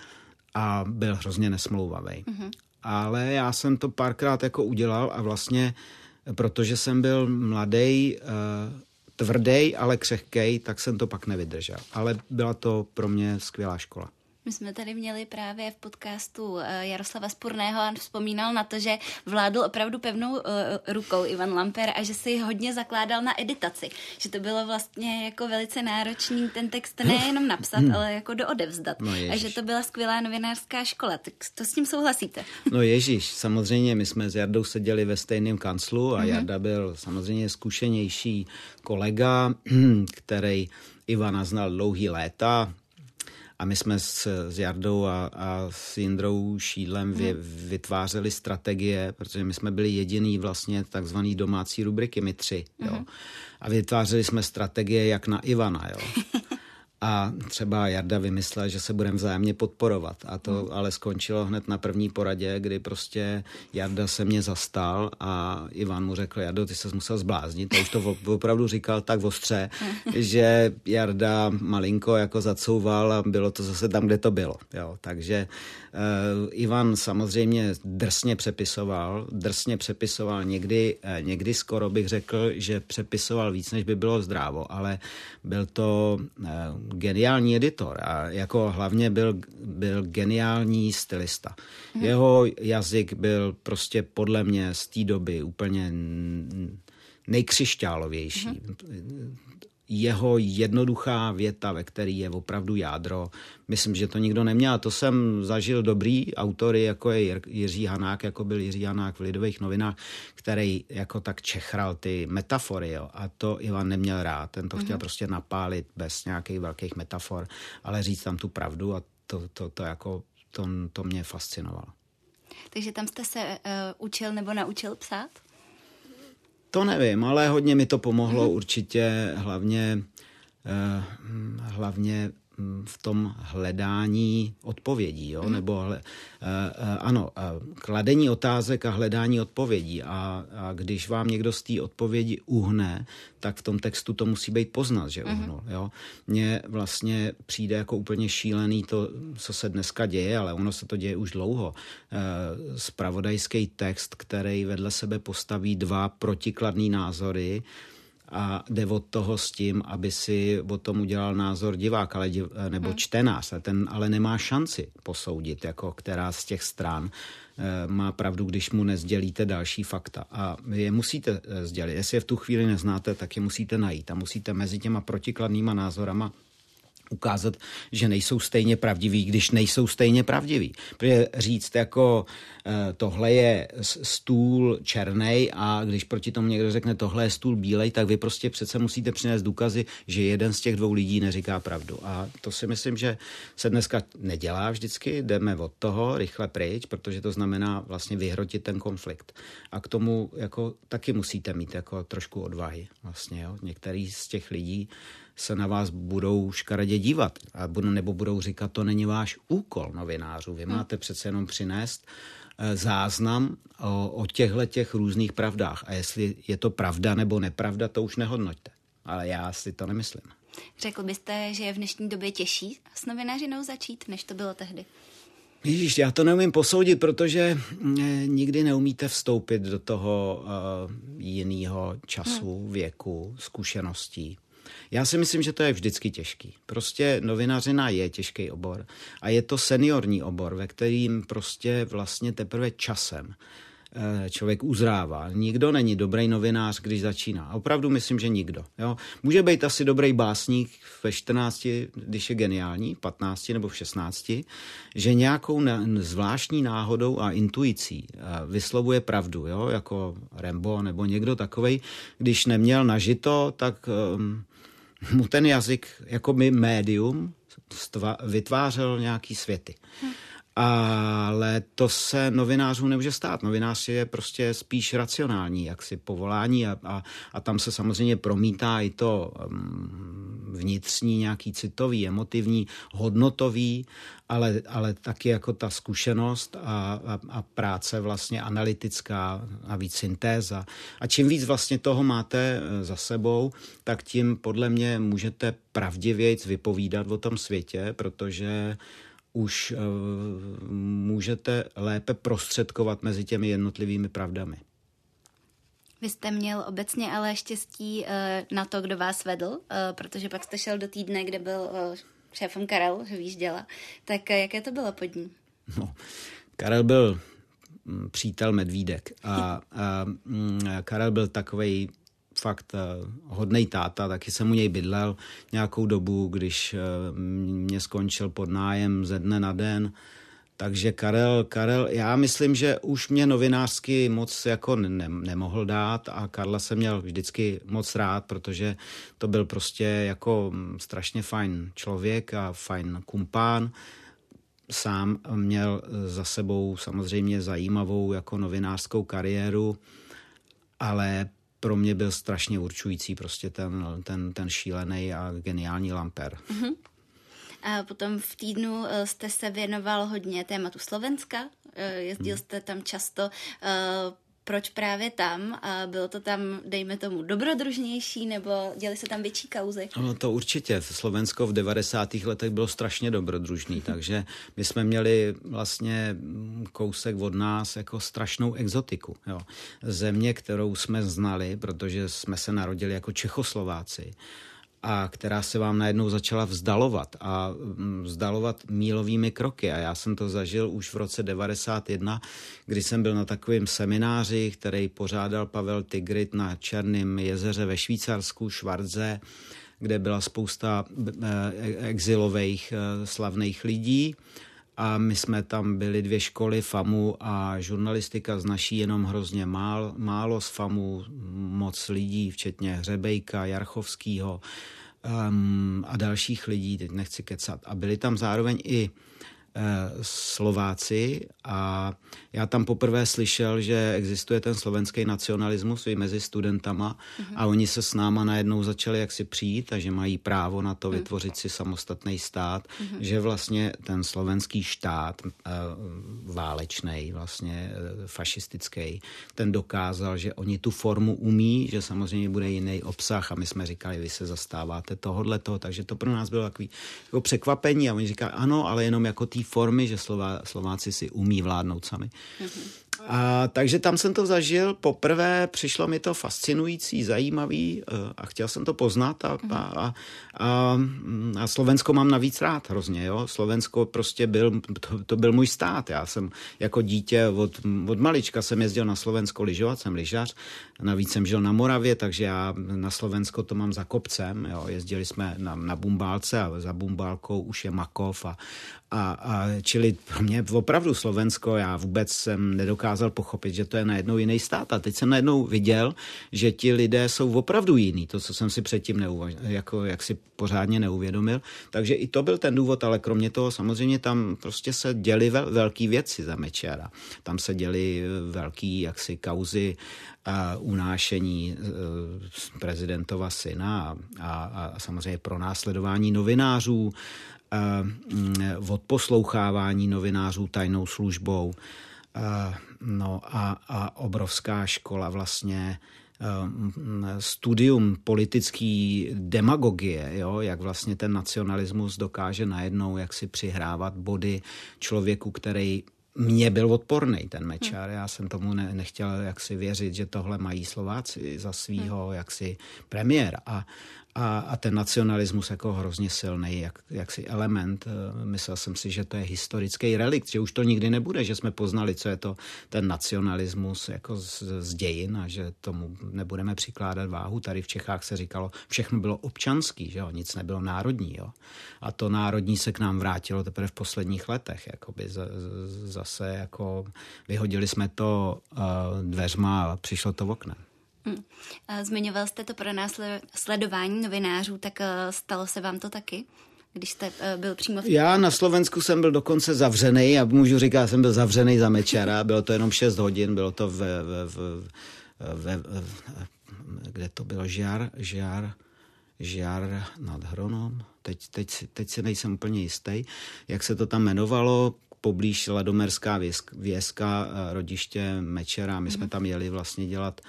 a byl hrozně nesmlouvavý. Mm-hmm. Ale já jsem to párkrát jako udělal a vlastně, protože jsem byl mladý, uh, tvrdý, ale křehkej, tak jsem to pak nevydržel. Ale byla to pro mě skvělá škola. My jsme tady měli právě v podcastu eh, Jaroslava Spurného a vzpomínal na to, že vládl opravdu pevnou eh, rukou Ivan Lamper a že si hodně zakládal na editaci. Že to bylo vlastně jako velice náročný ten text nejenom napsat, hmm. ale jako doodevzdat. No a že to byla skvělá novinářská škola. Tak to s tím souhlasíte? No Ježíš, samozřejmě my jsme s Jardou seděli ve stejném kanclu a mm-hmm. Jarda byl samozřejmě zkušenější kolega, který Ivana znal dlouhý léta, a my jsme s, s Jardou a, a s Jindrou Šídlem vy, hmm. vytvářeli strategie, protože my jsme byli jediný vlastně takzvaný domácí rubriky, my tři. Jo. Hmm. A vytvářeli jsme strategie jak na Ivana. Jo. A třeba Jarda vymyslel, že se budeme vzájemně podporovat. A to hmm. ale skončilo hned na první poradě, kdy prostě Jarda se mě zastal a Ivan mu řekl, Jardo, ty se musel zbláznit. A už to opravdu říkal tak ostře, že Jarda malinko jako zacouval a bylo to zase tam, kde to bylo. Jo. Takže uh, Ivan samozřejmě drsně přepisoval, drsně přepisoval někdy, uh, někdy skoro bych řekl, že přepisoval víc, než by bylo zdrávo, ale byl to uh, geniální editor a jako hlavně byl, byl geniální stylista. Hmm. Jeho jazyk byl prostě podle mě z té doby úplně nejkřišťálovější. Hmm jeho jednoduchá věta, ve který je opravdu jádro. Myslím, že to nikdo neměl. A to jsem zažil dobrý autory, jako je Jiří Hanák, jako byl Jiří Hanák v Lidových novinách, který jako tak čechral ty metafory. Jo. A to Ivan neměl rád. Ten to chtěl mm-hmm. prostě napálit bez nějakých velkých metafor, ale říct tam tu pravdu a to, to, to, jako, to, to mě fascinovalo. Takže tam jste se uh, učil nebo naučil psát? To nevím, ale hodně mi to pomohlo hmm. určitě, hlavně, eh, hlavně Mm, v tom hledání odpovědí, jo? Mm. nebo hle, uh, uh, ano, uh, kladení otázek a hledání odpovědí a, a když vám někdo z té odpovědi uhne, tak v tom textu to musí být poznat, že mhm. uhnul. Mm. Jo? Mně vlastně přijde jako úplně šílený to, co se dneska děje, ale ono se to děje už dlouho. Spravodajský text, který vedle sebe postaví dva protikladný názory, a jde od toho s tím, aby si o tom udělal názor divák ale div, nebo hmm. čtenář. A ten ale nemá šanci posoudit, jako která z těch stran e, má pravdu, když mu nezdělíte další fakta. A je musíte eh, sdělit. Jestli je v tu chvíli neznáte, tak je musíte najít. A musíte mezi těma protikladnýma názorama ukázat, že nejsou stejně pravdiví, když nejsou stejně pravdiví. Protože říct jako eh, tohle je stůl černý a když proti tomu někdo řekne tohle je stůl bílej, tak vy prostě přece musíte přinést důkazy, že jeden z těch dvou lidí neříká pravdu. A to si myslím, že se dneska nedělá vždycky, jdeme od toho rychle pryč, protože to znamená vlastně vyhrotit ten konflikt. A k tomu jako taky musíte mít jako trošku odvahy. Vlastně, jo. Některý z těch lidí se na vás budou škaredě dívat a budou, nebo budou říkat, to není váš úkol novinářů. Vy hmm. máte přece jenom přinést eh, záznam o, o těchto těch různých pravdách. A jestli je to pravda nebo nepravda, to už nehodnoťte. Ale já si to nemyslím. Řekl byste, že je v dnešní době těžší s novinářinou začít, než to bylo tehdy? Ježíš, já to neumím posoudit, protože eh, nikdy neumíte vstoupit do toho uh, jiného času, hmm. věku, zkušeností. Já si myslím, že to je vždycky těžký. Prostě novinařina je těžký obor a je to seniorní obor, ve kterým prostě vlastně teprve časem eh, člověk uzrává. Nikdo není dobrý novinář, když začíná. Opravdu myslím, že nikdo. Jo? Může být asi dobrý básník ve 14, když je geniální, 15 nebo v 16, že nějakou zvláštní náhodou a intuicí eh, vyslovuje pravdu, jo? jako Rembo nebo někdo takovej. Když neměl nažito, tak um, mu ten jazyk jako my médium stva, vytvářel nějaký světy. Ale to se novinářů nemůže stát. Novinář je prostě spíš racionální, jaksi povolání a, a, a tam se samozřejmě promítá i to um, vnitřní, nějaký citový, emotivní, hodnotový, ale, ale taky jako ta zkušenost a, a, a práce vlastně analytická a víc syntéza. A čím víc vlastně toho máte eh, za sebou, tak tím podle mě můžete pravdivějc vypovídat o tom světě, protože už uh, můžete lépe prostředkovat mezi těmi jednotlivými pravdami. Vy jste měl obecně ale štěstí uh, na to, kdo vás vedl, uh, protože pak jste šel do týdne, kde byl šéfem Karel výjížděla. Tak jaké to bylo pod ní? No, Karel byl mm, přítel Medvídek a, a mm, Karel byl takový fakt hodný táta, taky jsem u něj bydlel nějakou dobu, když mě skončil pod nájem ze dne na den, takže Karel, Karel, já myslím, že už mě novinářsky moc jako ne, nemohl dát a Karla jsem měl vždycky moc rád, protože to byl prostě jako strašně fajn člověk a fajn kumpán. Sám měl za sebou samozřejmě zajímavou jako novinářskou kariéru, ale pro mě byl strašně určující prostě ten, ten, ten šílený a geniální Lamper. Mm-hmm. A potom v týdnu eh, jste se věnoval hodně tématu Slovenska, eh, jezdil hmm. jste tam často. Proč právě tam? A bylo to tam, dejme tomu, dobrodružnější, nebo děli se tam větší kauzy? No to určitě. Slovensko v 90. letech bylo strašně dobrodružný, takže my jsme měli vlastně kousek od nás jako strašnou exotiku. Jo. Země, kterou jsme znali, protože jsme se narodili jako Čechoslováci a která se vám najednou začala vzdalovat a mm, vzdalovat mílovými kroky. A já jsem to zažil už v roce 91, kdy jsem byl na takovém semináři, který pořádal Pavel Tigrit na Černém jezeře ve Švýcarsku, Švarze, kde byla spousta e, exilových e, slavných lidí a my jsme tam byli dvě školy, FAMu a žurnalistika z naší jenom hrozně málo, málo z FAMu, moc lidí, včetně Hřebejka, Jarchovského um, a dalších lidí, teď nechci kecat. A byli tam zároveň i Eh, Slováci a já tam poprvé slyšel, že existuje ten slovenský nacionalismus i mezi studentama uh-huh. a oni se s náma najednou začali jaksi přijít a že mají právo na to uh-huh. vytvořit si samostatný stát, uh-huh. že vlastně ten slovenský štát uh, válečný, vlastně uh, fašistický, ten dokázal, že oni tu formu umí, že samozřejmě bude jiný obsah a my jsme říkali, vy se zastáváte tohohle takže to pro nás bylo takový jako překvapení a oni říkali, ano, ale jenom jako tý formy, že Slová, Slováci si umí vládnout sami. Mm-hmm. A takže tam jsem to zažil poprvé, přišlo mi to fascinující, zajímavý eh, a chtěl jsem to poznat a, a, a, a, a Slovensko mám navíc rád hrozně, jo. Slovensko prostě byl, to, to byl můj stát. Já jsem jako dítě od, od malička jsem jezdil na Slovensko lyžovat, jsem lyžař, navíc jsem žil na Moravě, takže já na Slovensko to mám za kopcem, jo. Jezdili jsme na, na Bumbálce a za Bumbálkou už je Makov a, a, a čili pro mě opravdu Slovensko, já vůbec jsem nedokázal pochopit, že to je najednou jiný stát. A teď jsem najednou viděl, že ti lidé jsou opravdu jiný, to, co jsem si předtím neuvaž, jako, jak si pořádně neuvědomil. Takže i to byl ten důvod, ale kromě toho samozřejmě tam prostě se děly vel, velké věci za Mečera. Tam se děly velký jaksi kauzy a unášení e, prezidentova syna a, a, a samozřejmě pro následování novinářů Mm, odposlouchávání novinářů tajnou službou. No a, a obrovská škola vlastně studium politické demagogie, jo, jak vlastně ten nacionalismus dokáže najednou jak si přihrávat body člověku, který mně byl odporný ten Mečar. Já jsem tomu ne, nechtěl jaksi věřit, že tohle mají Slováci za svýho jaksi premiér. A, a, a ten nacionalismus jako hrozně silný, jak, jaksi element. Eh, myslel jsem si, že to je historický relikt, že už to nikdy nebude, že jsme poznali, co je to ten nacionalismus jako z, z dějin a že tomu nebudeme přikládat váhu. Tady v Čechách se říkalo, všechno bylo občanský, že jo? nic nebylo národní. Jo? A to národní se k nám vrátilo teprve v posledních letech. Jakoby z, z, zase jako vyhodili jsme to uh, dveřma a přišlo to oknem. Hmm. Zmiňoval jste to pro nás sledování novinářů, tak eh, stalo se vám to taky? když jste uh, byl přímo v... Já na Slovensku jsem byl dokonce zavřený a můžu říkat, jsem byl zavřený za Mečera, bylo to jenom 6 hodin, bylo to ve, ve, ve, ve, ve kde to bylo, Žar, Žar, Žar nad Hronom, teď, teď, teď si nejsem úplně jistý, jak se to tam jmenovalo, poblíž Ladomerská věska, rodiště Mečera. My jsme mhm. tam jeli vlastně dělat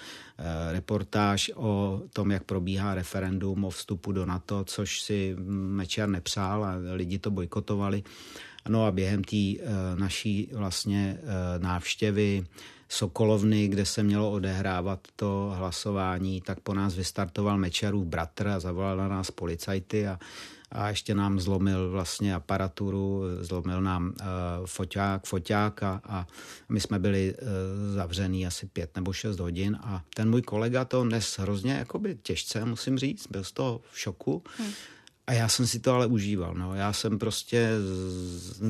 reportáž o tom, jak probíhá referendum o vstupu do NATO, což si Mečer nepřál a lidi to bojkotovali. No a během té naší vlastně návštěvy Sokolovny, kde se mělo odehrávat to hlasování, tak po nás vystartoval Mečerův bratr a zavolal na nás policajty a a ještě nám zlomil vlastně aparaturu, zlomil nám uh, foťák, foťák a, a my jsme byli uh, zavřený asi pět nebo šest hodin a ten můj kolega to nes hrozně jakoby těžce, musím říct, byl z toho v šoku. Hmm. A já jsem si to ale užíval. No. Já jsem prostě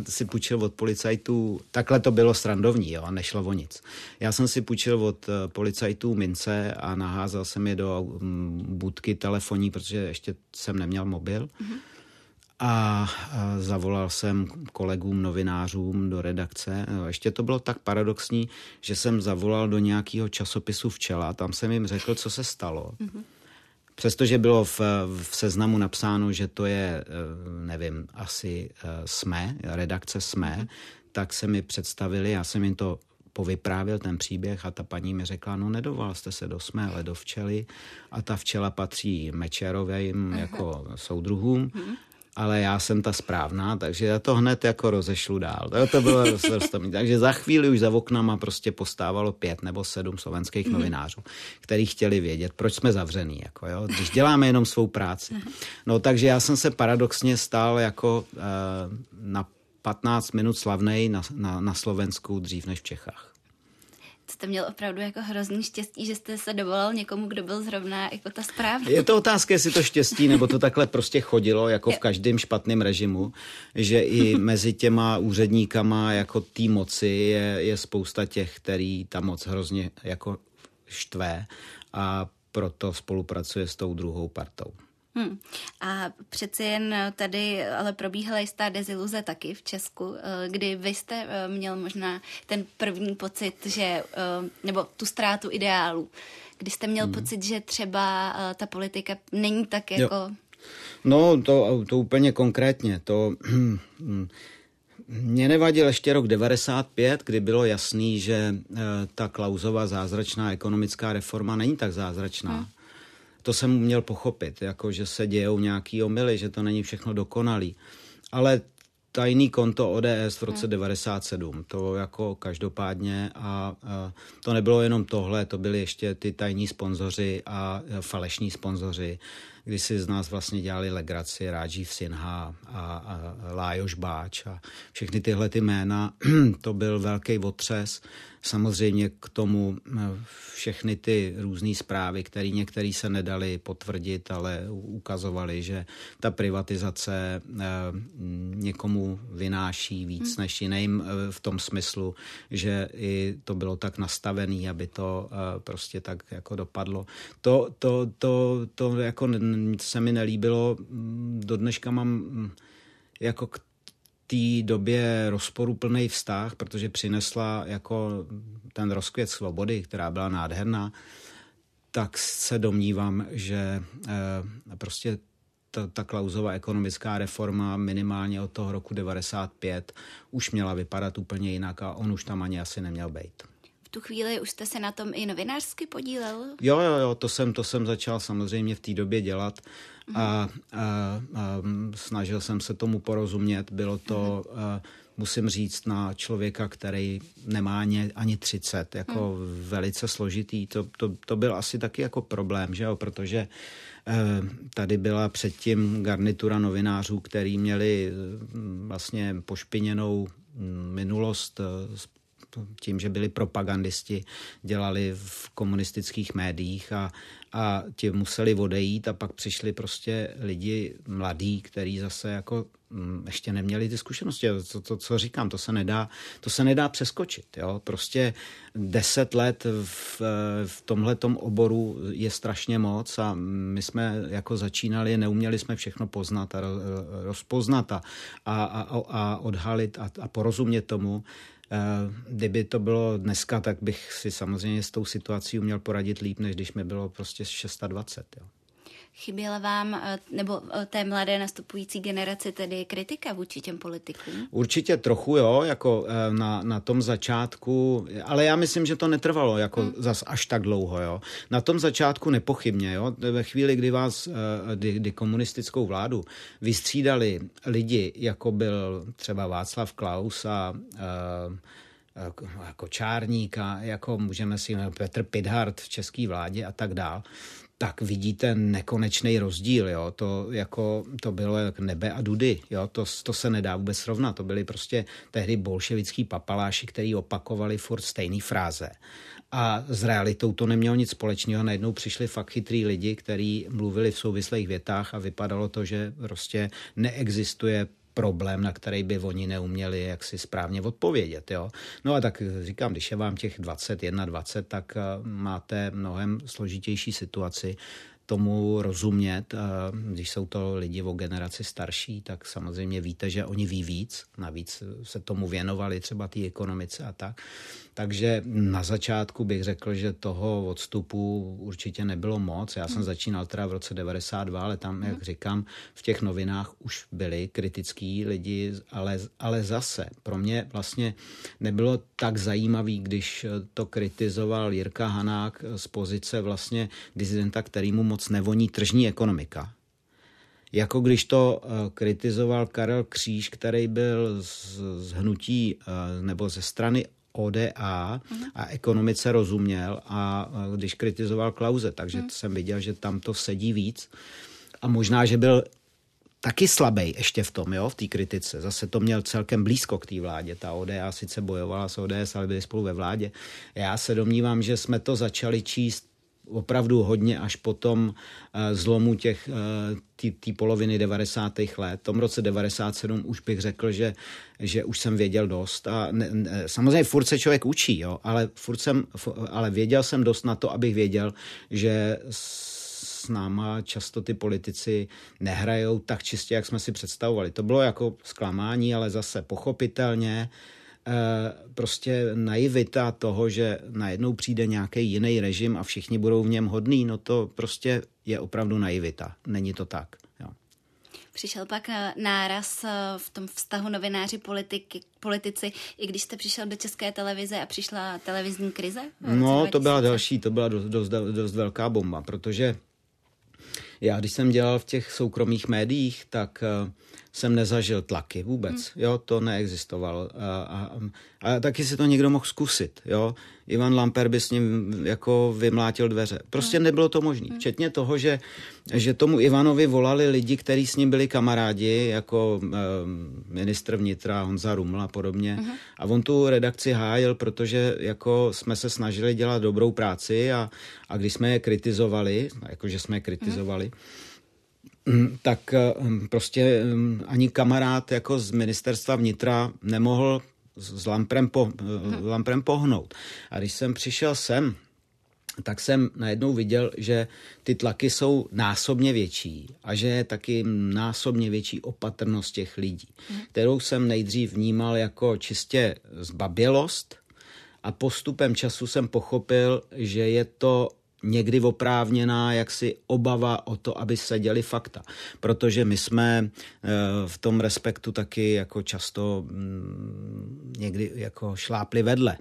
si půjčil od policajtů, takhle to bylo srandovní, jo, nešlo o nic. Já jsem si půjčil od eh, policajtů mince a naházel jsem je do mm, budky telefonní, protože ještě jsem neměl mobil. Mm-hmm. A zavolal jsem kolegům novinářům do redakce. Ještě to bylo tak paradoxní, že jsem zavolal do nějakého časopisu Včela. Tam jsem jim řekl, co se stalo. Mm-hmm Přestože bylo v, v seznamu napsáno, že to je, eh, nevím, asi eh, SME, redakce SME, tak se mi představili, já jsem jim to povyprávěl ten příběh a ta paní mi řekla, no nedoval jste se do SME, ale do včely. A ta včela patří Mečerovým jako soudruhům ale já jsem ta správná, takže já to hned jako rozešlu dál. To, to bylo roztomí. Takže za chvíli už za oknama prostě postávalo pět nebo sedm slovenských mhm. novinářů, kteří chtěli vědět, proč jsme zavřený, jako jo, když děláme jenom svou práci. No takže já jsem se paradoxně stál jako uh, na 15 minut slavnej na, na, na Slovensku dřív než v Čechách jste měl opravdu jako hrozný štěstí, že jste se dovolal někomu, kdo byl zrovna jako ta správná. Je to otázka, jestli to štěstí, nebo to takhle prostě chodilo, jako v každém špatném režimu, že i mezi těma úředníkama jako tý moci je, je spousta těch, který ta moc hrozně jako štve a proto spolupracuje s tou druhou partou. Hmm. A přeci jen tady ale probíhala jistá deziluze taky v Česku, eh, kdy vy jste eh, měl možná ten první pocit, že, eh, nebo tu ztrátu ideálu, kdy jste měl hmm. pocit, že třeba ta politika není tak jako... Jo. No, to, to úplně konkrétně. To, mě nevadil ještě rok 95, kdy bylo jasný, že ta Klauzová zázračná ekonomická reforma není tak zázračná. Hmm to jsem měl pochopit, jako že se dějou nějaký omily, že to není všechno dokonalý. Ale tajný konto ODS v roce 97, to jako každopádně a, a to nebylo jenom tohle, to byly ještě ty tajní sponzoři a falešní sponzoři, kdy si z nás vlastně dělali legraci Rajiv Sinha a, a Lájoš Báč a všechny tyhle ty jména, to byl velký otřes Samozřejmě k tomu eh, všechny ty různé zprávy, které některé se nedali potvrdit, ale ukazovali, že ta privatizace eh, někomu vynáší víc hmm. než jiným eh, v tom smyslu, že i to bylo tak nastavené, aby to prostě tak jako dopadlo. To, to, to, to jako se mi nelíbilo. Do dneška mám mm, jako k té době rozporuplný vztah, protože přinesla jako ten rozkvět svobody, která byla nádherná, tak se domnívám, že eh, prostě ta, ta klauzová ekonomická reforma minimálně od toho roku 95 už měla vypadat úplně jinak a on už tam ani asi neměl být. Tu chvíli už jste se na tom i novinářsky podílel? Jo, jo, jo, to jsem, to jsem začal samozřejmě v té době dělat a, a, a snažil jsem se tomu porozumět. Bylo to, a, musím říct, na člověka, který nemá ani, ani 30, jako hmm. velice složitý. To, to, to byl asi taky jako problém, že jo, protože tady byla předtím garnitura novinářů, který měli vlastně pošpiněnou minulost tím, že byli propagandisti, dělali v komunistických médiích a, a ti museli odejít a pak přišli prostě lidi mladí, kteří zase jako mm, ještě neměli ty zkušenosti. To, to, co říkám, to se nedá, to se nedá přeskočit. Jo? Prostě deset let v, v tomhle oboru je strašně moc a my jsme jako začínali, neuměli jsme všechno poznat a rozpoznat a, a, a, a odhalit a, a porozumět tomu. Eh, kdyby to bylo dneska, tak bych si samozřejmě s tou situací uměl poradit líp, než když mi bylo prostě 620. Jo. Chyběla vám, eh, nebo eh, té mladé nastupující generaci tedy kritika vůči těm politikům? Určitě trochu, jo, jako eh, na, na tom začátku, ale já myslím, že to netrvalo jako hmm. zas až tak dlouho, jo. Na tom začátku nepochybně, jo, ve chvíli, kdy vás, kdy, kdy komunistickou vládu vystřídali lidi, jako byl třeba Václav Klaus a jako Čárník a jako můžeme si Petr Pidhart v české vládě a tak dál, tak vidíte nekonečný rozdíl, jo, to jako, to bylo jak nebe a dudy, jo, to, to se nedá vůbec srovnat, to byly prostě tehdy bolševický papaláši, který opakovali furt stejné fráze. A s realitou to nemělo nic společného. Najednou přišli fakt chytrý lidi, kteří mluvili v souvislých větách a vypadalo to, že prostě neexistuje problém, na který by oni neuměli jak si správně odpovědět. Jo? No a tak říkám, když je vám těch 20, 21, tak eh, máte mnohem složitější situaci tomu rozumět. Když jsou to lidi o generaci starší, tak samozřejmě víte, že oni ví víc. Navíc se tomu věnovali třeba té ekonomice a tak. Takže na začátku bych řekl, že toho odstupu určitě nebylo moc. Já jsem hmm. začínal teda v roce 92, ale tam, jak hmm. říkám, v těch novinách už byli kritický lidi, ale, ale zase pro mě vlastně nebylo tak zajímavý, když to kritizoval Jirka Hanák z pozice vlastně dizidenta, který mu moc nevoní tržní ekonomika. Jako když to eh, kritizoval Karel Kříž, který byl z, z hnutí eh, nebo ze strany ODA a ekonomice rozuměl a když kritizoval Klauze, takže hmm. jsem viděl, že tam to sedí víc. A možná, že byl taky slabý ještě v tom, jo, v té kritice. Zase to měl celkem blízko k té vládě. Ta ODA sice bojovala s ODS, ale byli spolu ve vládě. Já se domnívám, že jsme to začali číst opravdu hodně až po tom eh, zlomu těch té eh, poloviny 90. let. V tom roce 97 už bych řekl, že, že už jsem věděl dost. A ne, ne, samozřejmě furt se člověk učí, jo, ale, furt jsem, ale věděl jsem dost na to, abych věděl, že s náma často ty politici nehrajou tak čistě, jak jsme si představovali. To bylo jako zklamání, ale zase pochopitelně Eh, prostě naivita toho, že najednou přijde nějaký jiný režim a všichni budou v něm hodný, no to prostě je opravdu naivita. Není to tak. Jo. Přišel pak eh, náraz eh, v tom vztahu novináři politiky, politici, i když jste přišel do české televize a přišla televizní krize? No, to byla další, to byla dost, dost, dost velká bomba, protože já, když jsem dělal v těch soukromých médiích, tak uh, jsem nezažil tlaky vůbec. Hmm. Jo, to neexistovalo. A, a, a taky si to někdo mohl zkusit. Jo. Ivan Lamper by s ním jako vymlátil dveře. Prostě hmm. nebylo to možné. Hmm. Včetně toho, že, že tomu Ivanovi volali lidi, kteří s ním byli kamarádi, jako e, ministr vnitra Honza Ruml a podobně. Hmm. A on tu redakci hájil, protože jako jsme se snažili dělat dobrou práci a, a když jsme je kritizovali, jakože jsme je kritizovali, Mm, tak eh, mm, prostě mm, ani kamarád jako z ministerstva vnitra nemohl s lamprem, po, eh, lamprem pohnout. A když jsem přišel sem, tak jsem najednou viděl, že ty tlaky jsou násobně větší a že je taky násobně větší opatrnost těch lidí, kterou jsem nejdřív vnímal jako čistě zbabělost a postupem času jsem pochopil, že je to někdy oprávněná jaksi obava o to, aby se děli fakta. Protože my jsme eh, v tom respektu taky jako často mm, někdy jako šlápli vedle.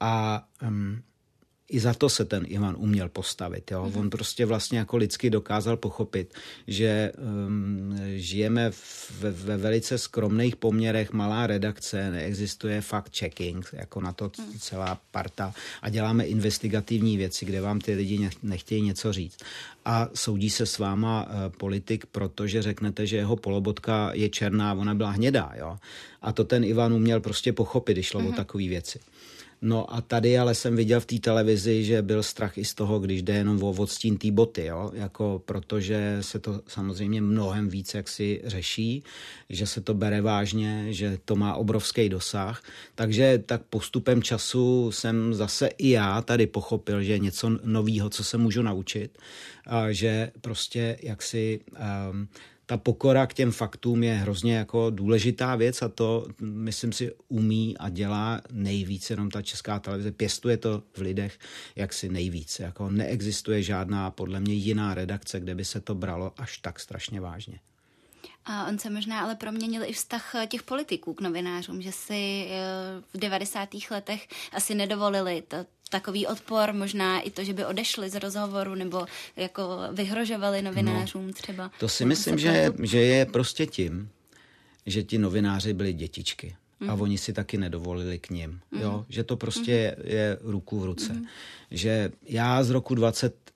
A mm, i za to se ten Ivan uměl postavit. Jo? Mm-hmm. On prostě vlastně jako lidsky dokázal pochopit, že um, žijeme ve, ve velice skromných poměrech, malá redakce, neexistuje fact-checking, jako na to mhm. celá parta a děláme investigativní věci, kde vám ty lidi nechtějí něco říct. A soudí se s váma uh, politik, protože řeknete, že jeho polobotka je černá, ona byla hnědá. Jo? A to ten Ivan uměl prostě pochopit, když šlo mm-hmm. o mhm. takové věci. No a tady ale jsem viděl v té televizi, že byl strach i z toho, když jde jenom o odstín té boty, jo? Jako, protože se to samozřejmě mnohem víc jaksi řeší, že se to bere vážně, že to má obrovský dosah. Takže tak postupem času jsem zase i já tady pochopil, že je něco nového, co se můžu naučit, a že prostě jaksi um, ta pokora k těm faktům je hrozně jako důležitá věc a to, myslím si, umí a dělá nejvíc jenom ta česká televize. Pěstuje to v lidech jaksi nejvíc. Jako neexistuje žádná, podle mě, jiná redakce, kde by se to bralo až tak strašně vážně. A on se možná ale proměnil i vztah eh, těch politiků k novinářům, že si eh, v 90. letech asi nedovolili to, takový odpor, možná i to, že by odešli z rozhovoru nebo jako vyhrožovali novinářům no, třeba. To si myslím, že, je, že je prostě tím, že ti novináři byli dětičky. Mm. A mhm. oni si taky nedovolili k ním. Mm. Jo? Že to prostě mm. je ruku v ruce. Mm. Že já z roku 20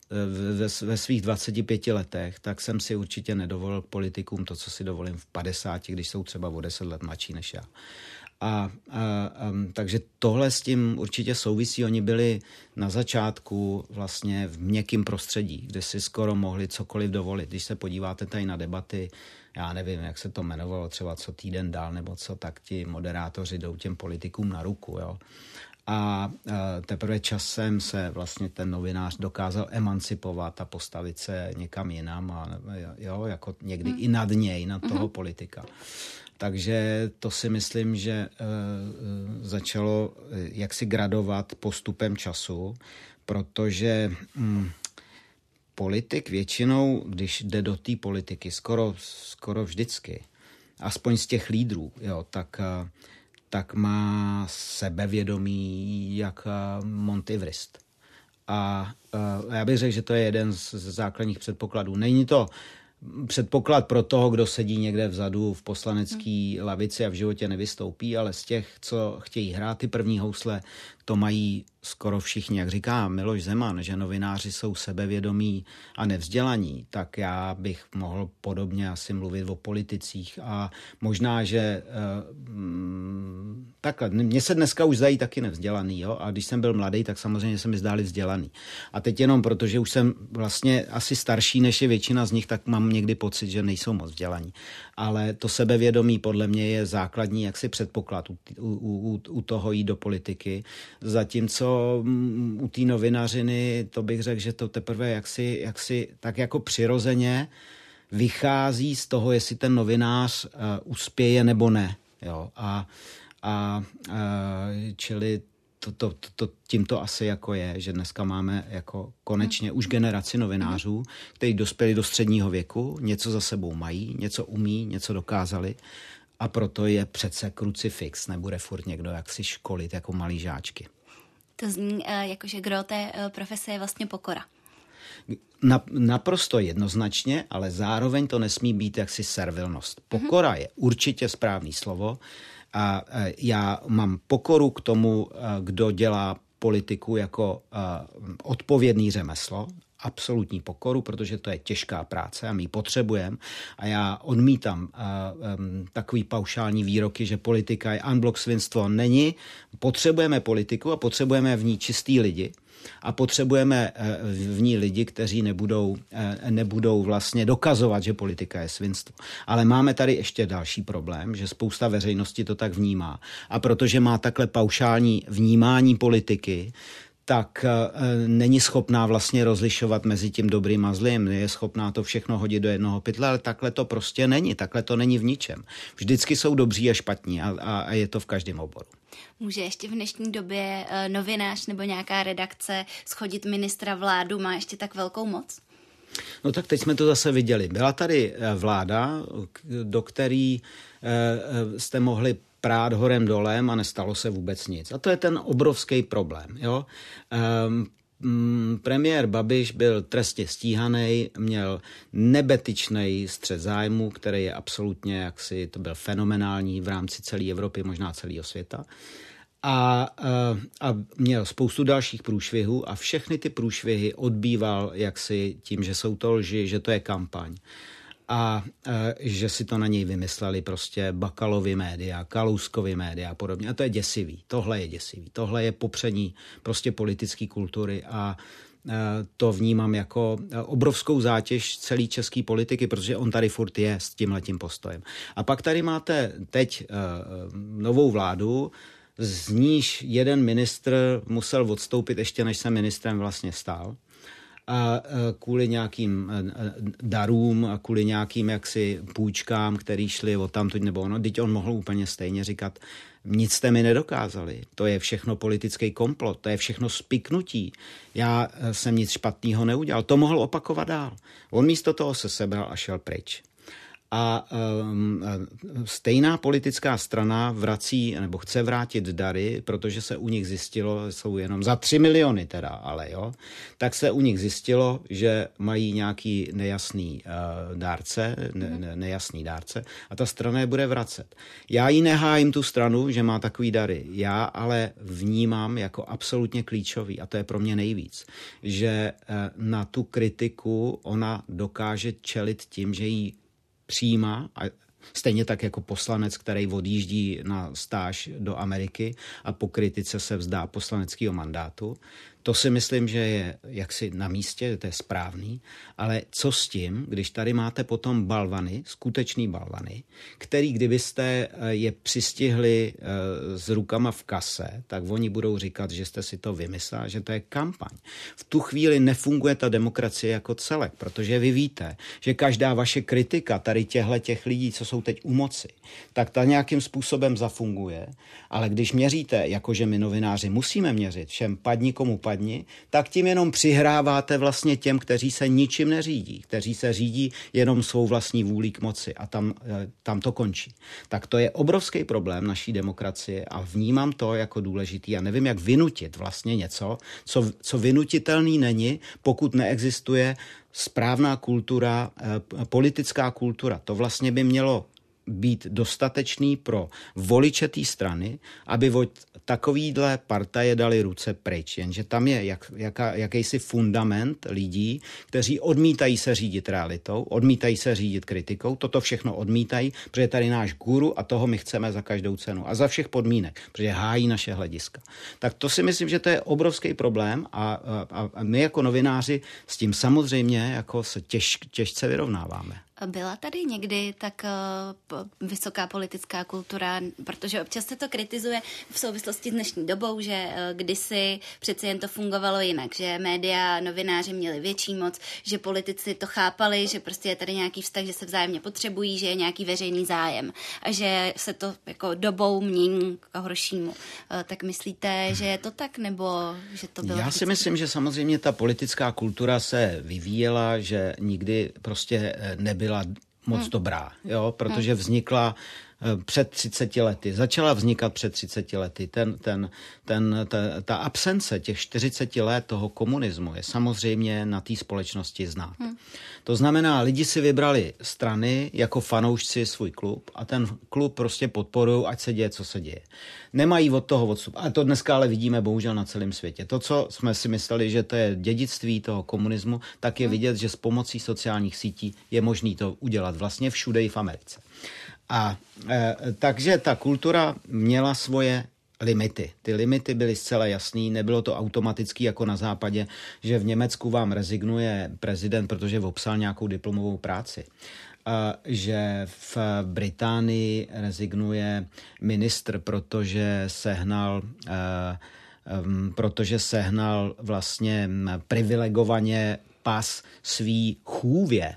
ve, ve svých 25 letech, tak jsem si určitě nedovolil k politikům to, co si dovolím v 50, když jsou třeba o 10 let mladší než já. A, a, a takže tohle s tím určitě souvisí. Oni byli na začátku vlastně v měkkém prostředí, kde si skoro mohli cokoliv dovolit. Když se podíváte tady na debaty, já nevím, jak se to jmenovalo, třeba co týden dál nebo co, tak ti moderátoři jdou těm politikům na ruku. Jo. A teprve časem se vlastně ten novinář dokázal emancipovat a postavit se někam jinam a jo, jako někdy hmm. i nad něj, nad toho hmm. politika. Takže to si myslím, že uh, začalo eh, jaksi gradovat postupem času, protože um, politik většinou, když jde do té politiky, skoro, skoro vždycky, aspoň z těch lídrů, jo, tak tak má sebevědomí jak eh, Montyvrist. A já bych řekl, že to je jeden z základních předpokladů. Není to předpoklad pro toho, kdo sedí někde vzadu v poslanecké lavici a v životě nevystoupí, ale z těch, co chtějí hrát ty první housle, to mají skoro všichni, jak říká Miloš Zeman, že novináři jsou sebevědomí a nevzdělaní, tak já bych mohl podobně asi mluvit o politicích a možná, že uh, takhle, mně se dneska už zdají taky nevzdělaný, jo? a když jsem byl mladý, tak samozřejmě se mi zdáli vzdělaný. A teď jenom protože už jsem vlastně asi starší než je většina z nich, tak mám někdy pocit, že nejsou moc vzdělaní. Ale to sebevědomí podle mě je základní jaksi předpoklad u, u, u, u toho jít do politiky, zatímco mm, u té novinařiny to bych řekl, že to teprve jaksi, jaksi tak jako přirozeně vychází z toho, jestli ten novinář uh, uspěje nebo ne. Jo? A, a uh, čili to, to, to, to, tím to asi jako je, že dneska máme jako konečně už generaci novinářů, kteří dospěli do středního věku, něco za sebou mají, něco umí, něco dokázali a proto je přece krucifix, nebude furt někdo jaksi školit jako malý žáčky. To zní, uh, jakože gro té uh, profese je vlastně pokora. Na, naprosto jednoznačně, ale zároveň to nesmí být jaksi servilnost. Pokora mm-hmm. je určitě správný slovo a uh, já mám pokoru k tomu, uh, kdo dělá politiku jako uh, odpovědný řemeslo absolutní pokoru, protože to je těžká práce a my ji potřebujeme. A já odmítám takový paušální výroky, že politika je unblock svinstvo. Není. Potřebujeme politiku a potřebujeme v ní čistý lidi a potřebujeme v ní lidi, kteří nebudou, nebudou vlastně dokazovat, že politika je svinstvo. Ale máme tady ještě další problém, že spousta veřejnosti to tak vnímá. A protože má takhle paušální vnímání politiky, tak eh, není schopná vlastně rozlišovat mezi tím dobrým a zlým. Je schopná to všechno hodit do jednoho pytle, ale takhle to prostě není. Takhle to není v ničem. Vždycky jsou dobří a špatní a, a, a je to v každém oboru. Může ještě v dnešní době eh, novinář nebo nějaká redakce schodit ministra vládu? Má ještě tak velkou moc? No tak teď jsme to zase viděli. Byla tady eh, vláda, do který jste mohli prát horem dolem a nestalo se vůbec nic. A to je ten obrovský problém. Jo? Um, premiér Babiš byl trestně stíhaný, měl nebetyčný střed zájmu, který je absolutně jaksi, to byl fenomenální v rámci celé Evropy, možná celého světa. A, a, a měl spoustu dalších průšvihů a všechny ty průšvihy odbýval jaksi tím, že jsou to lži, že to je kampaň a e, že si to na něj vymysleli prostě Bakalovi média, Kalouskovi média a podobně. A to je děsivý. Tohle je děsivý. Tohle je popření prostě politické kultury a e, to vnímám jako e, obrovskou zátěž celé české politiky, protože on tady furt je s tím letím postojem. A pak tady máte teď novou vládu, z níž jeden ministr musel odstoupit ještě než se ministrem vlastně stál. A kvůli nějakým darům a kvůli nějakým jaksi půjčkám, které šly od tamtud nebo ono, teď on mohl úplně stejně říkat, nic jste mi nedokázali. To je všechno politický komplot, to je všechno spiknutí. Já jsem nic špatného neudělal. To mohl opakovat dál. On místo toho se sebral a šel pryč. A um, stejná politická strana vrací nebo chce vrátit dary, protože se u nich zjistilo, jsou jenom za 3 miliony teda, ale jo, tak se u nich zjistilo, že mají nějaký nejasný uh, dárce, ne, ne, nejasný dárce a ta strana je bude vracet. Já ji nehájím tu stranu, že má takový dary. Já ale vnímám jako absolutně klíčový a to je pro mě nejvíc, že uh, na tu kritiku ona dokáže čelit tím, že jí přijímá a Stejně tak jako poslanec, který odjíždí na stáž do Ameriky a po kritice se vzdá poslaneckého mandátu, to si myslím, že je jaksi na místě, to je správný, ale co s tím, když tady máte potom balvany, skutečný balvany, který kdybyste eh, je přistihli eh, s rukama v kase, tak oni budou říkat, že jste si to vymysleli, že to je kampaň. V tu chvíli nefunguje ta demokracie jako celek, protože vy víte, že každá vaše kritika tady těchto těch lidí, co jsou teď u moci, tak ta nějakým způsobem zafunguje, ale když měříte, jakože my novináři musíme měřit, všem padni komu padni, padni, tak tím jenom přihráváte vlastně těm, kteří se ničím neřídí, kteří se řídí jenom svou vlastní vůlí k moci a tam, eh, tam to končí. Tak to je obrovský problém naší demokracie a vnímám to jako důležitý. Já nevím, jak vynutit vlastně něco, co, co vynutitelný není, pokud neexistuje správná kultura, eh, politická kultura. To vlastně by mělo být dostatečný pro voliče té strany, aby od takovýhle partaje dali ruce pryč. Jenže tam je jak, jaká, jakýsi fundament lidí, kteří odmítají se řídit realitou, odmítají se řídit kritikou, toto všechno odmítají, protože tady náš guru a toho my chceme za každou cenu a za všech podmínek, protože hájí naše hlediska. Tak to si myslím, že to je obrovský problém a, a, a my jako novináři s tím samozřejmě jako se těž, těžce vyrovnáváme. Byla tady někdy tak uh, vysoká politická kultura, protože občas se to kritizuje v souvislosti s dnešní dobou, že uh, kdysi přeci jen to fungovalo jinak, že média, novináři měli větší moc, že politici to chápali, že prostě je tady nějaký vztah, že se vzájemně potřebují, že je nějaký veřejný zájem a že se to jako dobou mění k horšímu. Uh, tak myslíte, že je to tak, nebo že to bylo... Já si myslím, že samozřejmě ta politická kultura se vyvíjela, že nikdy prostě nebyla byla moc hmm. dobrá, jo, protože vznikla eh, před 30 lety, začala vznikat před 30 lety. Ten, ten, ten, ta, ta absence těch 40 let toho komunismu je samozřejmě na té společnosti znát. Hmm. To znamená, lidi si vybrali strany jako fanoušci svůj klub a ten klub prostě podporují, ať se děje, co se děje. Nemají od toho odstup. A to dneska ale vidíme bohužel na celém světě. To, co jsme si mysleli, že to je dědictví toho komunismu, tak je hmm. vidět, že s pomocí sociálních sítí je možné to udělat vlastně všude i v Americe. A e, takže ta kultura měla svoje limity. Ty limity byly zcela jasný, nebylo to automaticky jako na západě, že v Německu vám rezignuje prezident, protože obsal nějakou diplomovou práci. Že v Británii rezignuje ministr, protože sehnal protože sehnal vlastně privilegovaně pas svý chůvě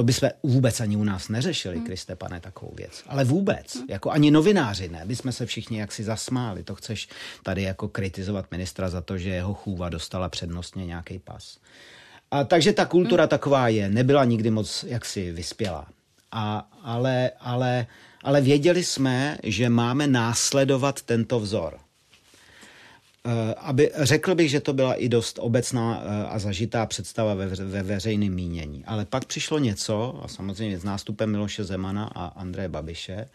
to bychom vůbec ani u nás neřešili, hmm. Kriste pane, takovou věc. Ale vůbec. Hmm. Jako ani novináři ne. My jsme se všichni jaksi zasmáli. To chceš tady jako kritizovat ministra za to, že jeho chůva dostala přednostně nějaký pas. A takže ta kultura hmm. taková je. Nebyla nikdy moc jaksi vyspělá. A, ale, ale, ale věděli jsme, že máme následovat tento vzor. Eh, aby, řekl bych, že to byla i dost obecná eh, a zažitá představa ve, ve veřejném mínění. Ale pak přišlo něco, a samozřejmě s nástupem Miloše Zemana a Andreje Babiše,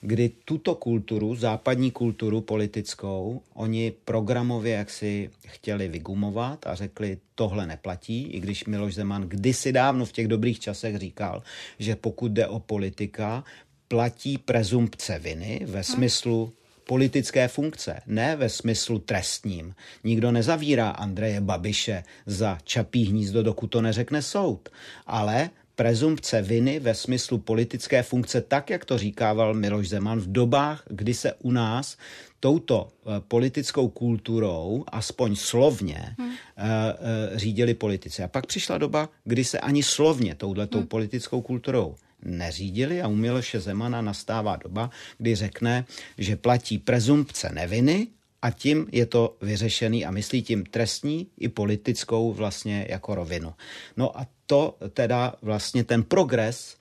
kdy tuto kulturu, západní kulturu politickou, oni programově jaksi chtěli vygumovat a řekli, tohle neplatí, i když Miloš Zeman kdysi dávno v těch dobrých časech říkal, že pokud jde o politika, platí prezumpce viny ve smyslu politické funkce, ne ve smyslu trestním. Nikdo nezavírá Andreje Babiše za čapí hnízdo, dokud to neřekne soud. Ale prezumpce viny ve smyslu politické funkce, tak jak to říkával Miloš Zeman v dobách, kdy se u nás touto eh, politickou kulturou, aspoň slovně, hmm. řídili politici. A pak přišla doba, kdy se ani slovně touhletou hmm. politickou kulturou neřídili a u Miloše Zemana nastává doba, kdy řekne, že platí prezumpce neviny a tím je to vyřešený a myslí tím trestní i politickou vlastně jako rovinu. No a to teda vlastně ten progres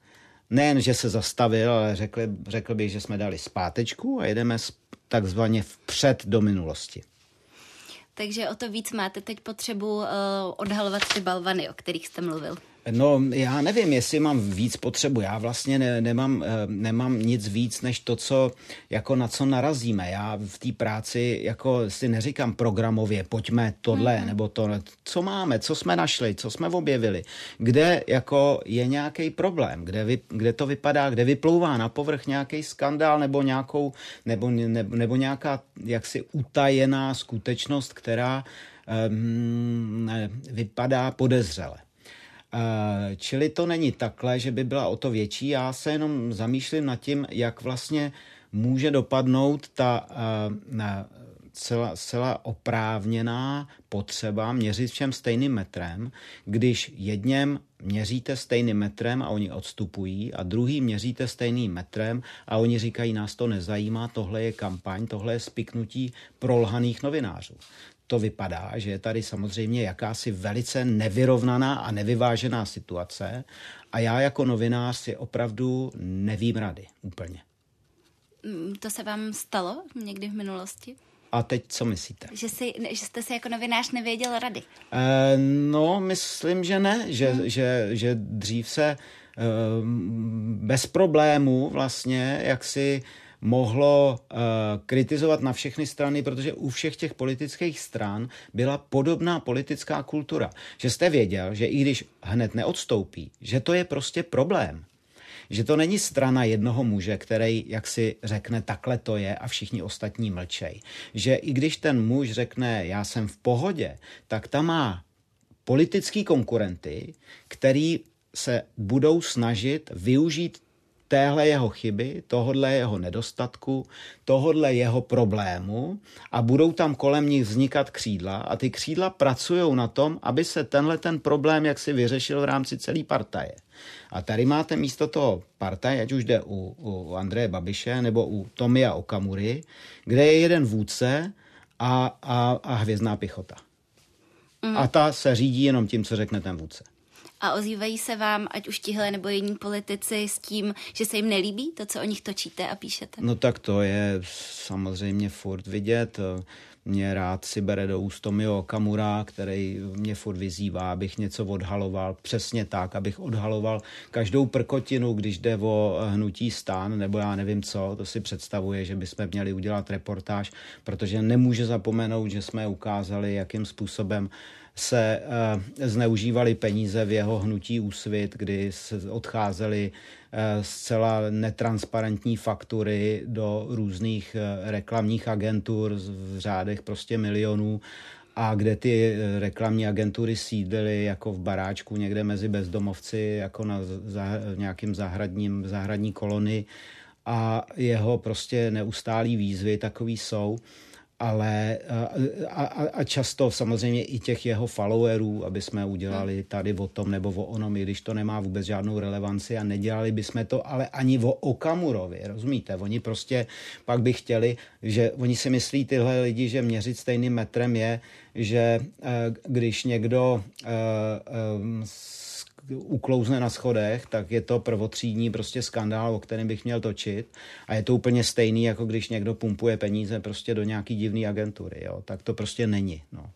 nejen, že se zastavil, ale řekl, řekl bych, že jsme dali zpátečku a jedeme takzvaně vpřed do minulosti. Takže o to víc máte teď potřebu uh, odhalovat ty balvany, o kterých jste mluvil. No, já nevím, jestli mám víc potřebu. Já vlastně ne, nemám, eh, nemám nic víc, než to, co, jako na co narazíme. Já v té práci jako si neříkám programově, pojďme tohle, mm-hmm. nebo to, co máme, co jsme našli, co jsme objevili, kde jako je nějaký problém, kde, vy, kde to vypadá, kde vyplouvá na povrch nějaký skandál nebo nějakou, nebo, nebo, nebo nějaká jaksi utajená skutečnost, která um, vypadá podezřele. Eh, čili to není takhle, že by byla o to větší. Já se jenom zamýšlím nad tím, jak vlastně může dopadnout ta eh, celá, celá oprávněná potřeba měřit všem stejným metrem, když jedněm měříte stejným metrem a oni odstupují a druhý měříte stejným metrem a oni říkají, nás to nezajímá, tohle je kampaň, tohle je spiknutí prolhaných novinářů to vypadá, že je tady samozřejmě jakási velice nevyrovnaná a nevyvážená situace a já jako novinář si opravdu nevím rady úplně. Mm, to se vám stalo někdy v minulosti? A teď co myslíte? Že, si, že jste si jako novinář nevěděl rady. E, no, myslím, že ne. Že, hmm. že, že dřív se e, bez problémů vlastně, jak si mohlo uh, kritizovat na všechny strany, protože u všech těch politických stran byla podobná politická kultura. Že jste věděl, že i když hned neodstoupí, že to je prostě problém. Že to není strana jednoho muže, který jak si řekne, takhle to je a všichni ostatní mlčej. Že i když ten muž řekne, já jsem v pohodě, tak tam má politický konkurenty, který se budou snažit využít téhle jeho chyby, tohodle jeho nedostatku, tohodle jeho problému a budou tam kolem nich vznikat křídla a ty křídla pracují na tom, aby se tenhle ten problém jak si vyřešil v rámci celé partaje. A tady máte místo toho partaj, ať už jde u, u Andreje Babiše nebo u Tomia Okamury, kde je jeden vůdce a, a, a hvězdná pichota. Mm. A ta se řídí jenom tím, co řekne ten vůdce a ozývají se vám, ať už tihle nebo jiní politici, s tím, že se jim nelíbí to, co o nich točíte a píšete? No tak to je samozřejmě furt vidět. Mě rád si bere do úst Tomio Okamura, který mě furt vyzývá, abych něco odhaloval. Přesně tak, abych odhaloval každou prkotinu, když jde o hnutí stán, nebo já nevím co, to si představuje, že bychom měli udělat reportáž, protože nemůže zapomenout, že jsme ukázali, jakým způsobem se uh, zneužívaly peníze v jeho hnutí úsvit, kdy odcházely uh, zcela netransparentní faktury do různých uh, reklamních agentur v řádech prostě milionů a kde ty reklamní agentury sídly jako v baráčku někde mezi bezdomovci, jako na zah- nějakým zahradním, zahradní kolony a jeho prostě neustálý výzvy takový jsou ale a, a, a často samozřejmě i těch jeho followerů, aby jsme udělali tady o tom nebo o onom, i když to nemá vůbec žádnou relevanci a nedělali bychom to ale ani o Okamurovi, rozumíte? Oni prostě pak by chtěli, že oni si myslí tyhle lidi, že měřit stejným metrem je, že eh, když někdo eh, eh, uklouzne na schodech, tak je to prvotřídní prostě skandál, o kterém bych měl točit. A je to úplně stejný, jako když někdo pumpuje peníze prostě do nějaký divný agentury. Jo. Tak to prostě není. No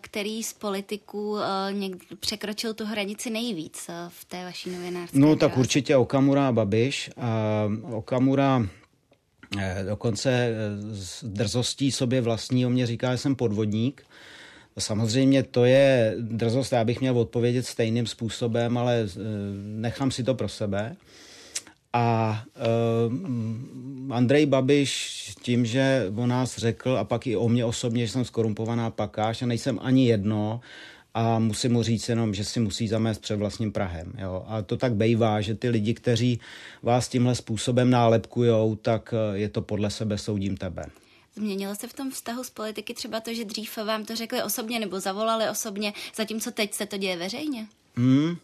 který z politiků někdy překročil tu hranici nejvíc v té vaší novinářské No tak určitě Okamura a Babiš. A Okamura eh, dokonce eh, s drzostí sobě vlastní o mě říká, že jsem podvodník. Samozřejmě to je drzost, já bych měl odpovědět stejným způsobem, ale eh, nechám si to pro sebe. A uh, Andrej Babiš tím, že o nás řekl a pak i o mě osobně, že jsem skorumpovaná pakáž a nejsem ani jedno a musím mu říct jenom, že si musí zamést před vlastním Prahem. Jo. A to tak bejvá, že ty lidi, kteří vás tímhle způsobem nálepkujou, tak eh, je to podle sebe soudím tebe. Změnilo se v tom vztahu s politiky třeba to, že dřív vám to řekli osobně nebo zavolali osobně, zatímco teď se to děje veřejně? Hmm.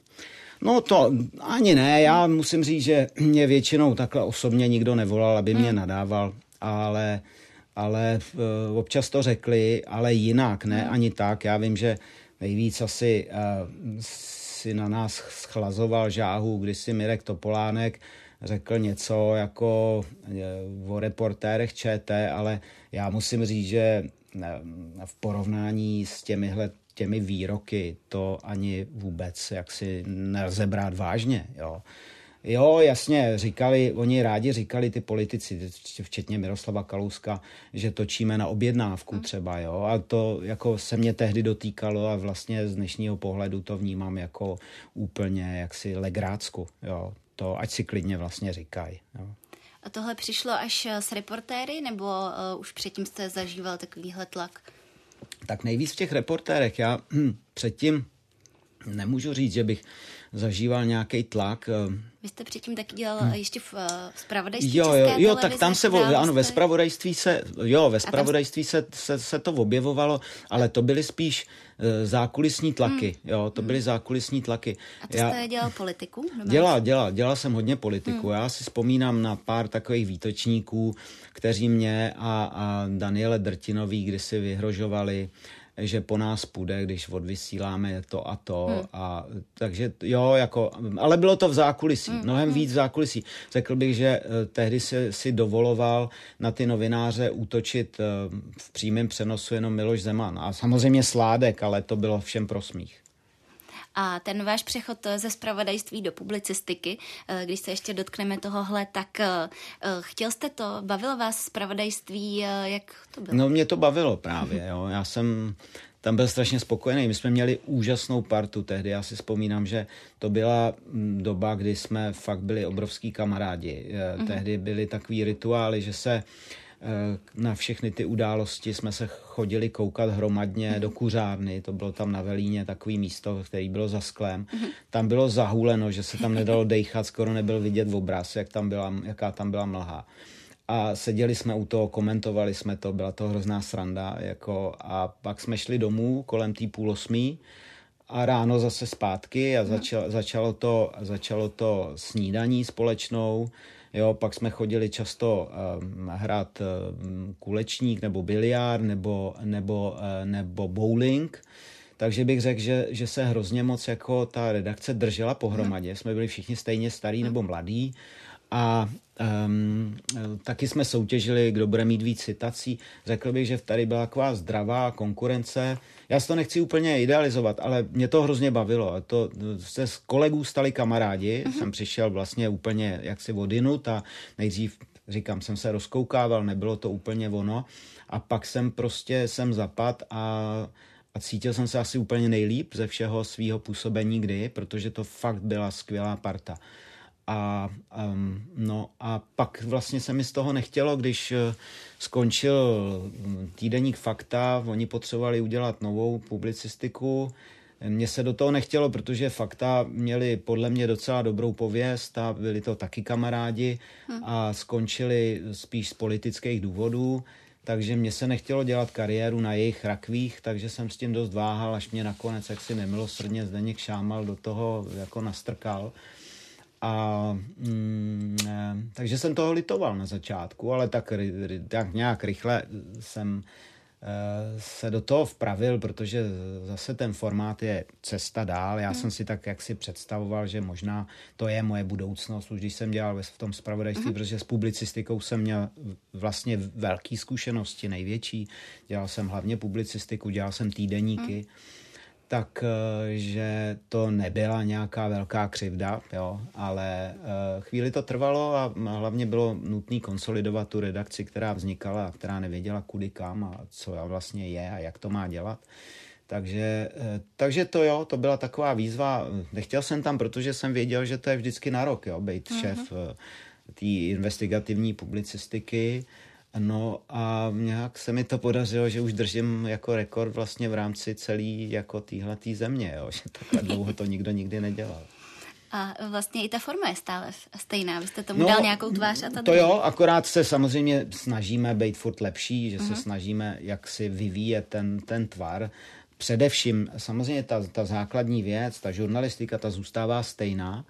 No to ani ne, já musím říct, že mě většinou takhle osobně nikdo nevolal, aby mě hmm. nadával, ale, ale uh, občas to řekli, ale jinak, ne, hmm. ani tak. Já vím, že nejvíc asi uh, si na nás schlazoval žáhu, když si Mirek Topolánek řekl něco jako uh, o reportérech ČT, ale já musím říct, že v porovnání s těmihle těmi výroky to ani vůbec jaksi nelze brát vážně. Jo. Jo, jasně, říkali, oni rádi říkali ty politici, včetně Miroslava Kalouska, že točíme na objednávku hmm. třeba, jo, a to jako se mě tehdy dotýkalo a vlastně z dnešního pohledu to vnímám jako úplně jaksi legrácku, jo, to ať si klidně vlastně říkají, jo. A tohle přišlo až s reportéry, nebo uh, už předtím jste zažíval takovýhle tlak? tak nejvíc v těch reportérech. Já hm, předtím nemůžu říct, že bych zažíval nějaký tlak. Eh, Vy jste předtím taky dělal hmm. ještě v spravodajství Jo, jo, jo tak tam se, ano, ve spravodajství se, jo, ve spravodajství se, se, se to objevovalo, ale to byly spíš uh, zákulisní tlaky, hmm. jo, to byly hmm. zákulisní tlaky. A to Já, jste dělal politiku? Dělal, dělal, dělal jsem hodně politiku. Hmm. Já si vzpomínám na pár takových výtočníků, kteří mě a, a Daniele Drtinový kdysi vyhrožovali, že po nás půjde, když odvysíláme to a to. Hmm. A, takže jo, jako, ale bylo to v zákulisí, hmm. mnohem hmm. víc v zákulisí. Řekl bych, že uh, tehdy si, si dovoloval na ty novináře útočit uh, v přímém přenosu jenom Miloš Zeman. A samozřejmě Sládek, ale to bylo všem pro smích. A ten váš přechod ze spravodajství do publicistiky, eh, když se ještě dotkneme tohohle, tak eh, eh, chtěl jste to, bavilo vás spravodajství, jak to bylo? No mě to bavilo právě, jo. Já jsem tam byl strašně spokojený. My jsme měli úžasnou partu tehdy. Já si vzpomínám, že to byla mm, doba, kdy jsme fakt byli obrovský kamarádi. Mm-hmm. Tehdy byly takový rituály, že se na všechny ty události jsme se chodili koukat hromadně do kuřárny, to bylo tam na Velíně takový místo, který bylo za sklem. Tam bylo zahuleno, že se tam nedalo dejchat, skoro nebyl vidět v obraz, jak tam byla, jaká tam byla mlha. A seděli jsme u toho, komentovali jsme to, byla to hrozná sranda. Jako, a pak jsme šli domů kolem té půl osmí a ráno zase zpátky a začalo, začalo, to, začalo to snídaní společnou Jo, pak jsme chodili často uh, hrát uh, kulečník nebo biliár nebo, nebo, uh, nebo bowling. Takže bych řekl, že, že se hrozně moc jako ta redakce držela pohromadě. Jsme byli všichni stejně starí nebo mladí a um, taky jsme soutěžili, kdo bude mít víc citací. Řekl bych, že tady byla taková zdravá konkurence. Já si to nechci úplně idealizovat, ale mě to hrozně bavilo. To se s kolegů stali kamarádi. Uh-huh. Jsem přišel vlastně úplně jaksi odinut a nejdřív říkám, jsem se rozkoukával, nebylo to úplně ono. A pak jsem prostě jsem zapad a a cítil jsem se asi úplně nejlíp ze všeho svého působení kdy, protože to fakt byla skvělá parta. A, um, no a pak vlastně se mi z toho nechtělo, když uh, skončil mm, týdeník Fakta, oni potřebovali udělat novou publicistiku. Mně se do toho nechtělo, protože Fakta měli podle mě docela dobrou pověst a byli to taky kamarádi hm. a skončili spíš z politických důvodů. Takže mě se nechtělo dělat kariéru na jejich rakvích, takže jsem s tím dost váhal, až mě nakonec jaksi nemilosrdně Zdeněk Šámal do toho jako nastrkal. A mm, eh, takže jsem toho litoval na začátku, ale tak, tak nějak rychle jsem eh, se do toho vpravil, protože zase ten formát je cesta dál. Já hmm. jsem si tak jak si představoval, že možná to je moje budoucnost, už když jsem dělal v tom spravodajství, hmm. protože s publicistikou jsem měl vlastně velké zkušenosti, největší. Dělal jsem hlavně publicistiku, dělal jsem týdeníky. Hmm tak eh, že to nebyla nějaká velká křivda, jo, ale eh, chvíli to trvalo a hlavně bylo nutné konsolidovat tu redakci, která vznikala a která nevěděla kudy kam a co vlastně je a jak to má dělat. Takže, eh, takže to jo, to byla taková výzva. Nechtěl jsem tam, protože jsem věděl, že to je vždycky na rok, jo, být mm-hmm. šéf té investigativní publicistiky No a nějak se mi to podařilo, že už držím jako rekord vlastně v rámci celý jako týhletý země, jo? že takhle dlouho to nikdo nikdy nedělal. A vlastně i ta forma je stále stejná. Vy jste tomu no, dal nějakou tvář a ta To jo, akorát se samozřejmě snažíme být furt lepší, že uh-huh. se mhm. snažíme jak si vyvíjet ten, ten tvar. Především samozřejmě ta, ta základní věc, ta žurnalistika, ta zůstává stejná,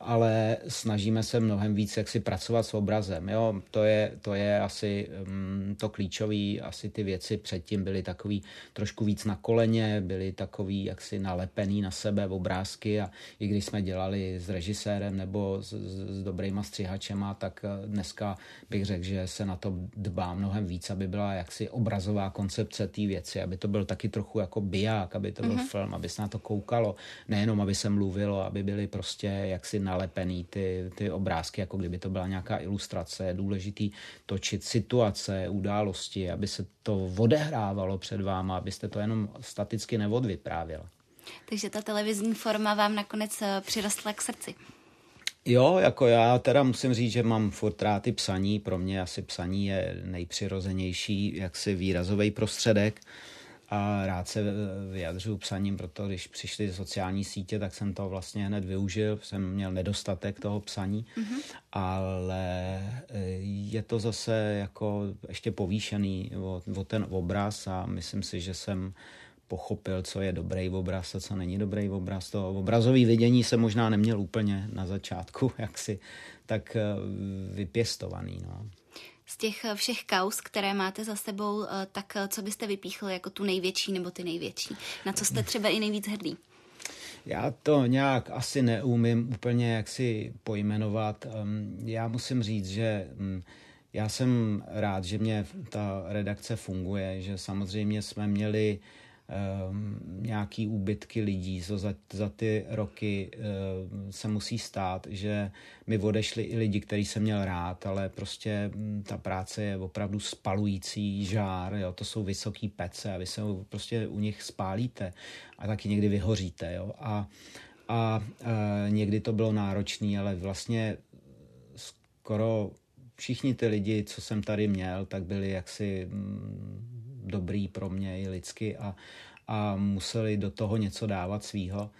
ale snažíme se mnohem víc jak si pracovat s obrazem. Jo? To, je, to je asi um, to klíčové. Asi ty věci předtím byly takový trošku víc na koleně, byly takový jaksi nalepený na sebe v obrázky a i když jsme dělali s režisérem nebo s, s, s dobrýma střihačema, tak eh, dneska bych řekl, že se na to dbá mnohem víc, aby byla jaksi obrazová koncepce té věci, aby to byl taky trochu jako biják, aby to byl mm-hmm. film, aby se na to koukalo, nejenom aby se mluvilo, aby byly prostě jaksi nalepený ty, ty obrázky, jako kdyby to byla nějaká ilustrace. Je důležitý točit situace, události, aby se to odehrávalo před váma, abyste to jenom staticky neodvyprávěl. Takže ta televizní forma vám nakonec eh, přirostla k srdci. Jo, jako já teda musím říct, že mám furt rád i psaní. Pro mě asi psaní je nejpřirozenější jaksi výrazový prostředek a rád se vyjadřuju psaním, proto když přišly sociální sítě, tak jsem to vlastně hned využil, jsem měl nedostatek toho psaní, mm-hmm. ale e, je to zase jako ještě povýšený o, o ten obraz a myslím si, že jsem pochopil, co je dobrý obraz a co není dobrý obraz. To obrazový vidění se možná neměl úplně na začátku, jaksi tak e, vypěstovaný. No z těch eh, všech kaus, které máte za sebou, eh, tak eh, co byste vypíchli jako tu největší nebo ty největší? Na co jste třeba i nejvíc hrdý? Já to nějak asi neumím úplně jak si pojmenovat. Já musím říct, že hm, já jsem rád, že mě ta redakce funguje, že samozřejmě jsme měli nějaký úbytky lidí, co za, za ty roky ehm, se musí stát, že mi odešli i lidi, který jsem měl rád, ale prostě hm, ta práce je opravdu spalující žár, jo? to jsou vysoký pece a vy se prostě u nich spálíte a taky někdy vyhoříte. Jo? A, a, a někdy to bylo náročné, ale vlastně skoro všichni ty lidi, co jsem tady měl, tak byli jaksi hm, dobrý pro mě i lidsky a, a museli do toho něco dávat svýho.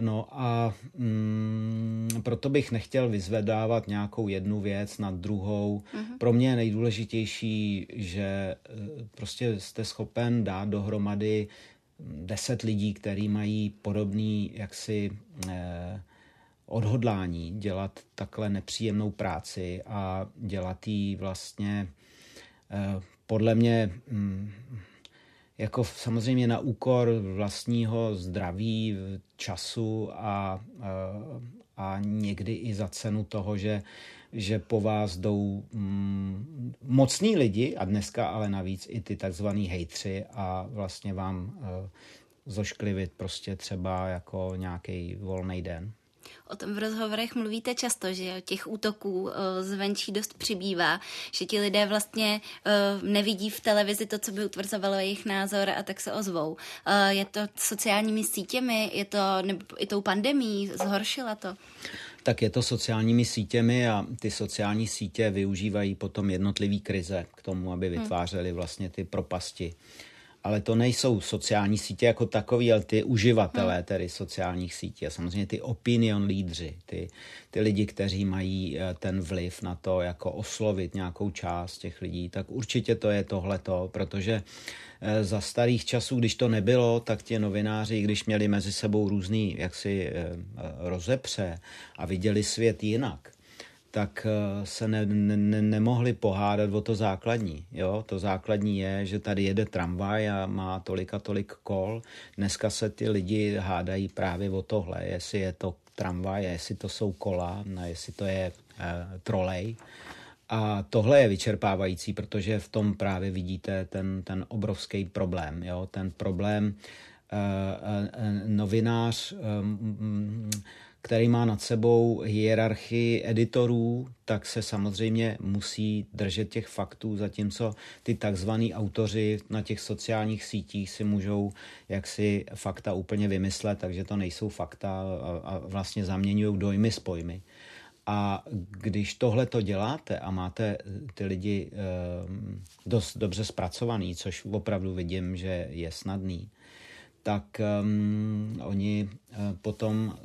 No a mm, proto bych nechtěl vyzvedávat nějakou jednu věc nad druhou. Mm-hmm. Pro mě je nejdůležitější, že e, prostě jste schopen dát dohromady deset lidí, kteří mají podobný jaksi eh, odhodlání dělat takhle nepříjemnou práci a dělat ji vlastně eh, podle mě mm, jako samozřejmě na úkor vlastního zdraví, času a, a, někdy i za cenu toho, že, že po vás jdou mm, mocní lidi a dneska ale navíc i ty takzvaný hejtři a vlastně vám uh, zošklivit prostě třeba jako nějaký volný den. O tom v rozhovorech mluvíte často, že těch útoků eh, zvenčí dost přibývá, že ti lidé vlastně eh, nevidí v televizi to, co by utvrzovalo jejich názor a tak se ozvou. Eh, je to sociálními sítěmi, je to nebo i tou pandemí, zhoršila to? Tak je to sociálními sítěmi a ty sociální sítě využívají potom jednotlivý krize k tomu, aby hmm. vytvářely vlastně ty propasti ale to nejsou sociální sítě jako takový, ale ty uživatelé hmm. tedy sociálních sítí a samozřejmě ty opinion lídři, ty, ty lidi, kteří mají eh, ten vliv na to, jako oslovit nějakou část těch lidí, tak určitě to je tohleto, protože eh, za starých časů, když to nebylo, tak ti novináři, když měli mezi sebou různý jaksi eh, rozepře a viděli svět jinak, tak eh, se ne, ne, nemohli pohádat o to základní. Jo? To základní je, že tady jede tramvaj a má tolik a tolik kol. Dneska se ty lidi hádají právě o tohle, jestli je to tramvaj, jestli to jsou kola, jestli to je eh, trolej. A tohle je vyčerpávající, protože v tom právě vidíte ten, ten obrovský problém. Jo? Ten problém eh, eh, novinář eh, který má nad sebou hierarchii editorů, tak se samozřejmě musí držet těch faktů, zatímco ty takzvaní autoři na těch sociálních sítích si můžou jaksi fakta úplně vymyslet, takže to nejsou fakta a, a vlastně zaměňují dojmy s pojmy. A když tohle to děláte a máte ty lidi dost dobře zpracovaný, což opravdu vidím, že je snadný, tak um, oni uh, potom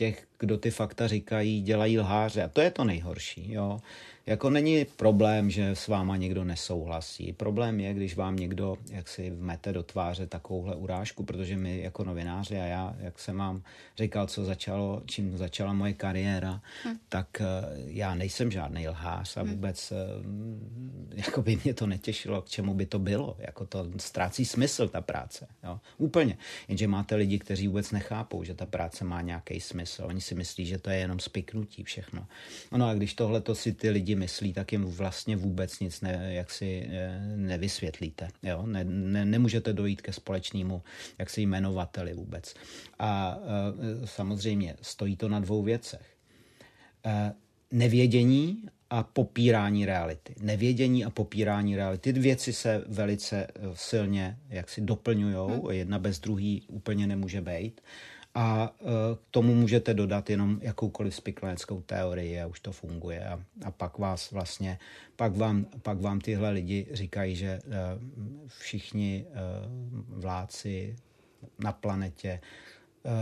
těch, kdo ty fakta říkají, dělají lháře. A to je to nejhorší. Jo? Jako není problém, že s váma někdo nesouhlasí. Problém je, když vám někdo jak si vmete do tváře takovouhle urážku, protože my jako novináři a já, jak jsem vám říkal, co začalo, čím začala moje kariéra, hmm. tak eh, já nejsem žádný lhář a hm. vůbec hmm. jako by mě to netěšilo, k čemu by to bylo. Jako to ztrácí smysl ta práce. Jo? Úplně. Jenže máte lidi, kteří vůbec nechápou, že ta práce má nějaký smysl. Oni si myslí, že to je jenom spiknutí všechno. No a když tohle to si ty lidi myslí, tak jim vlastně vůbec nic ne, jak si eh, nevysvětlíte. Jo? Ne, ne, nemůžete dojít ke společnému jaksi jmenovateli vůbec. A e, samozřejmě stojí to na dvou věcech. E, nevědění a popírání reality. Nevědění a popírání reality. Ty věci se velice silně jaksi doplňují, hmm. jedna bez druhý úplně nemůže být a e, k tomu můžete dodat jenom jakoukoliv spikleneckou teorii a už to funguje. A, a pak vás vlastně, pak vám, pak vám tyhle lidi říkají, že e, všichni e, vládci na planetě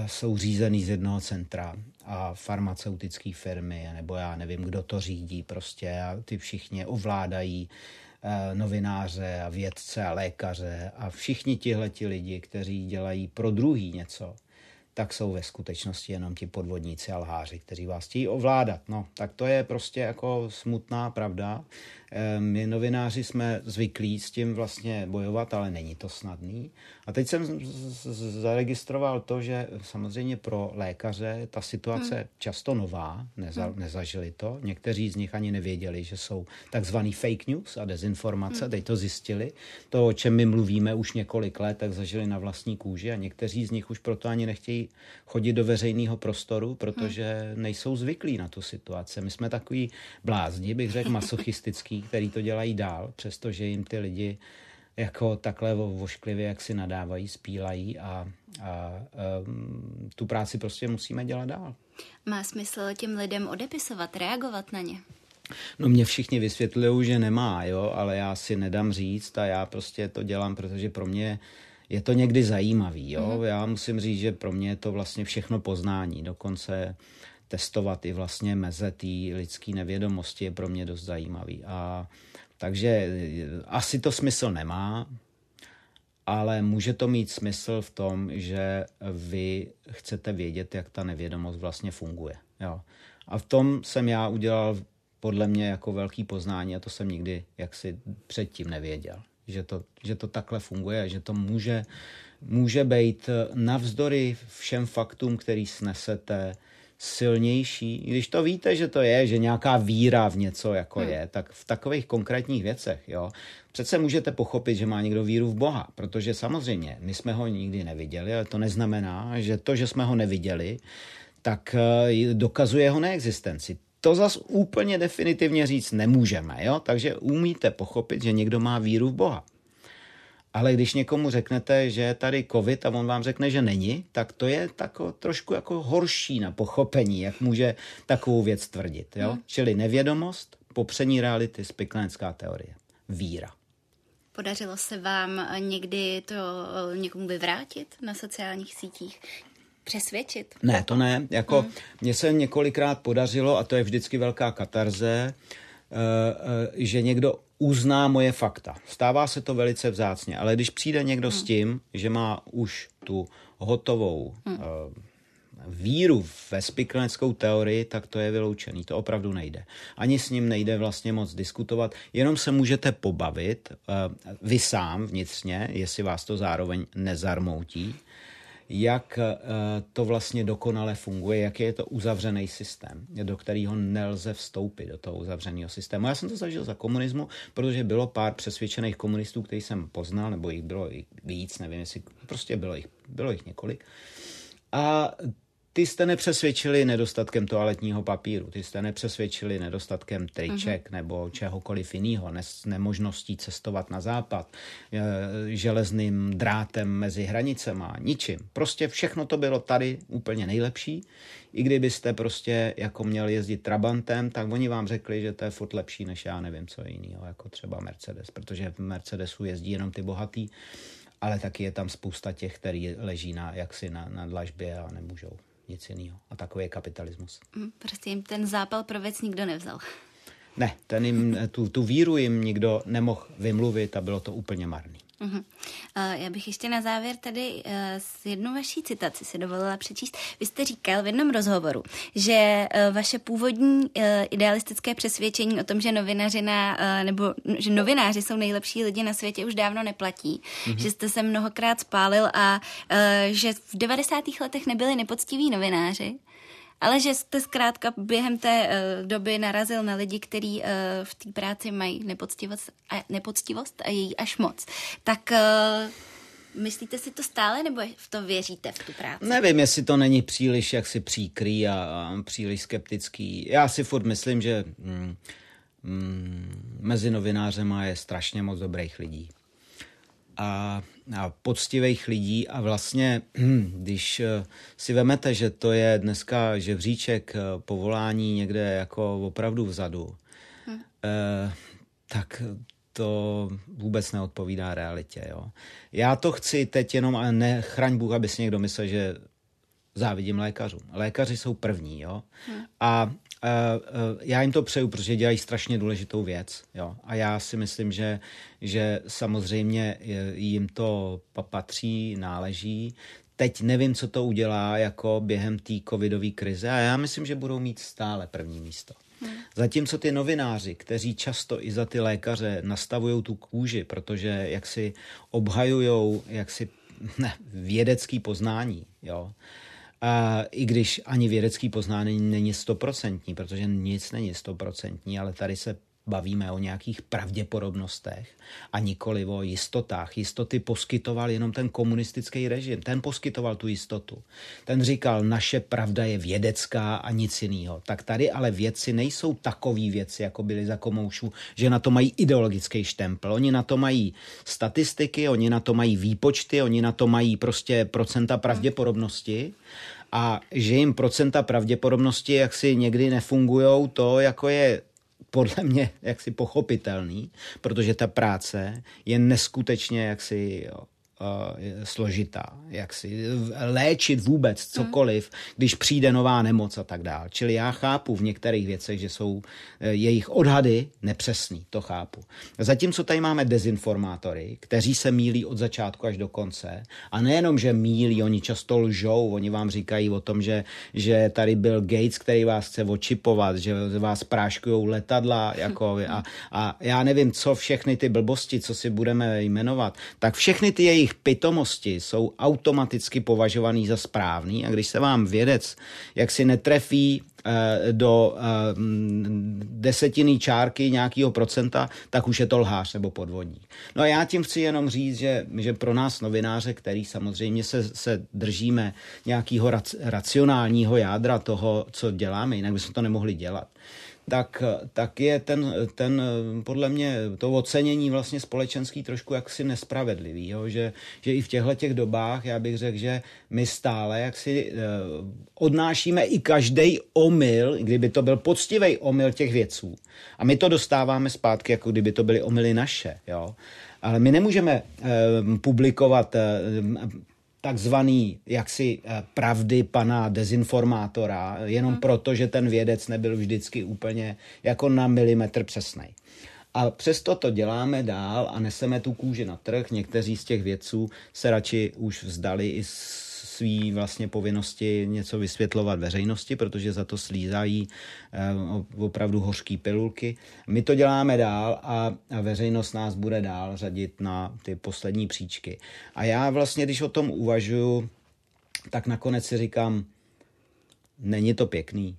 jsou řízený z jednoho centra a farmaceutické firmy, nebo já nevím, kdo to řídí prostě a ty všichni ovládají novináře a vědce a lékaře. A všichni tihleti lidi, kteří dělají pro druhý něco, tak jsou ve skutečnosti jenom ti podvodníci a lháři, kteří vás chtějí ovládat. No, tak to je prostě jako smutná pravda. My novináři jsme zvyklí s tím vlastně bojovat, ale není to snadný. A teď jsem zaregistroval to, že samozřejmě pro lékaře ta situace hmm. často nová, neza, hmm. nezažili to. Někteří z nich ani nevěděli, že jsou takzvaný fake news a dezinformace, hmm. teď to zjistili. To, o čem my mluvíme už několik let, tak zažili na vlastní kůži a někteří z nich už proto ani nechtějí chodit do veřejného prostoru, protože hmm. nejsou zvyklí na tu situaci. My jsme takový blázni, bych řekl, masochistický, který to dělají dál, přestože jim ty lidi jako takhle vošklivě, jak si nadávají, spílají a, a um, tu práci prostě musíme dělat dál. Má smysl těm lidem odepisovat, reagovat na ně? No mě všichni vysvětlují, že nemá, jo, ale já si nedám říct a já prostě to dělám, protože pro mě je to někdy zajímavý, jo. Mm-hmm. Já musím říct, že pro mě je to vlastně všechno poznání, dokonce testovat i vlastně meze té lidské nevědomosti je pro mě dost zajímavý. A takže eh, asi to smysl nemá, ale může to mít smysl v tom, že vy chcete vědět, jak ta nevědomost vlastně funguje. Jo. A v tom jsem já udělal podle mě jako velký poznání a to jsem nikdy jaksi předtím nevěděl. Že to, že to takhle funguje, že to může, může být navzdory všem faktům, který snesete, silnější, když to víte, že to je, že nějaká víra v něco jako hmm. je, tak v takových konkrétních věcech, jo, přece můžete pochopit, že má někdo víru v Boha, protože samozřejmě my jsme ho nikdy neviděli, ale to neznamená, že to, že jsme ho neviděli, tak eh, dokazuje jeho neexistenci. To zas úplně definitivně říct nemůžeme, jo? takže umíte pochopit, že někdo má víru v Boha. Ale když někomu řeknete, že je tady covid a on vám řekne, že není, tak to je tako, trošku jako horší na pochopení, jak může takovou věc tvrdit. Jo? Hmm. Čili nevědomost, popření reality, spiklenecká teorie, víra. Podařilo se vám někdy to někomu vyvrátit na sociálních sítích? Přesvědčit? Ne, to ne. Jako, hmm. Mně se několikrát podařilo, a to je vždycky velká katarze, eh, eh, že někdo uzná moje fakta. Stává se to velice vzácně, ale když přijde někdo hmm. s tím, že má už tu hotovou hmm. uh, víru ve spikleneckou teorii, tak to je vyloučený. To opravdu nejde. Ani s ním nejde vlastně moc diskutovat, jenom se můžete pobavit, uh, vy sám vnitřně, jestli vás to zároveň nezarmoutí, jak eh, to vlastně dokonale funguje, jaký je to uzavřený systém, do kterého nelze vstoupit do toho uzavřeného systému. Já jsem to zažil za komunismu, protože bylo pár přesvědčených komunistů, který jsem poznal, nebo jich bylo víc, nevím, jestli prostě bylo jich, bylo jich několik. A ty jste nepřesvědčili nedostatkem toaletního papíru, ty jste nepřesvědčili nedostatkem triček uh-huh. nebo čehokoliv jiného, ne, nemožností cestovat na západ, e, železným drátem mezi hranicema, ničím. Prostě všechno to bylo tady úplně nejlepší. I kdybyste prostě jako měl jezdit Trabantem, tak oni vám řekli, že to je furt lepší než já nevím co jiného, jako třeba Mercedes, protože v Mercedesu jezdí jenom ty bohatý, ale taky je tam spousta těch, který leží na, jaksi na, na dlažbě a nemůžou nic jiného. A takový je kapitalismus. Mm, prostě jim ten zápal pro věc nikdo nevzal. Ne, ten jim, tu, tu víru jim nikdo nemohl vymluvit a bylo to úplně marný. Uh-huh. Uh, já bych ještě na závěr tady uh, s jednu vaší citaci si dovolila přečíst. Vy jste říkal v jednom rozhovoru, že uh, vaše původní uh, idealistické přesvědčení o tom, že novinařina nebo že novináři jsou nejlepší lidi na světě už dávno neplatí, uh-huh. že jste se mnohokrát spálil a že v 90. letech nebyli nepoctiví novináři, ale že jste zkrátka během té uh, doby narazil na lidi, kteří uh, v té práci mají nepoctivost a, nepoctivost a její až moc. Tak uh, Myslíte si to stále, nebo v to věříte, v tu práci? Nevím, jestli to není příliš jaksi příkrý a, a příliš skeptický. Já si furt myslím, že mm, mm, mezi novinářema je strašně moc dobrých lidí a, a poctivých lidí a vlastně, když eh, si vemete, že to je dneska žebříček eh, povolání někde jako opravdu vzadu, hmm. eh, tak to vůbec neodpovídá realitě. Jo. Já to chci teď jenom, ale nechraň Bůh, aby si někdo myslel, že závidím lékařům. Lékaři jsou první, jo. Hmm. A uh, já jim to přeju, protože dělají strašně důležitou věc. Jo? A já si myslím, že, že samozřejmě jim to patří, náleží. Teď nevím, co to udělá jako během té covidové krize a já myslím, že budou mít stále první místo. Hmm. Zatímco ty novináři, kteří často i za ty lékaře nastavují tu kůži, protože jak si obhajují jak si ne, vědecký poznání, jo, a I když ani vědecký poznání není stoprocentní, protože nic není stoprocentní, ale tady se bavíme o nějakých pravděpodobnostech a nikoli o jistotách. Jistoty poskytoval jenom ten komunistický režim. Ten poskytoval tu jistotu. Ten říkal, naše pravda je vědecká a nic jiného. Tak tady ale věci nejsou takový věci, jako byly za komoušů, že na to mají ideologický štempel. Oni na to mají statistiky, oni na to mají výpočty, oni na to mají prostě procenta pravděpodobnosti a že jim procenta pravděpodobnosti jaksi někdy nefungují, to jako je podle mě jaksi pochopitelný, protože ta práce je neskutečně jaksi složitá, jak si léčit vůbec cokoliv, když přijde nová nemoc a tak dále. Čili já chápu v některých věcech, že jsou uh, jejich odhady nepřesný, to chápu. Zatímco tady máme dezinformátory, kteří se mílí od začátku až do konce a nejenom, že mílí, oni často lžou, oni vám říkají o tom, že, že tady byl Gates, který vás chce očipovat, že vás práškujou letadla jako a, a já nevím, co všechny ty blbosti, co si budeme jmenovat, tak všechny ty jejich jejich pitomosti jsou automaticky považovaný za správný a když se vám vědec jaksi netrefí eh, do eh, desetiny čárky nějakého procenta, tak už je to lhář nebo podvodník. No a já tím chci jenom říct, že, že pro nás novináře, který samozřejmě se, se držíme nějakého racionálního jádra toho, co děláme, jinak bychom to nemohli dělat, tak, tak je ten, ten, podle mě, to ocenění vlastně společenský trošku jaksi nespravedlivý, jo? Že, že i v těchto těch dobách, já bych řekl, že my stále jaksi eh, odnášíme i každý omyl, kdyby to byl poctivý omyl těch věců. A my to dostáváme zpátky, jako kdyby to byly omily naše, jo? Ale my nemůžeme eh, publikovat eh, takzvaný jaksi eh, pravdy pana dezinformátora, jenom hmm. proto, že ten vědec nebyl vždycky úplně jako na milimetr přesný. A přesto to děláme dál a neseme tu kůži na trh. Někteří z těch vědců se radši už vzdali i s svý vlastně povinnosti něco vysvětlovat veřejnosti, protože za to slízají eh, opravdu hořký pilulky. My to děláme dál a veřejnost nás bude dál řadit na ty poslední příčky. A já vlastně, když o tom uvažuju, tak nakonec si říkám, není to pěkný.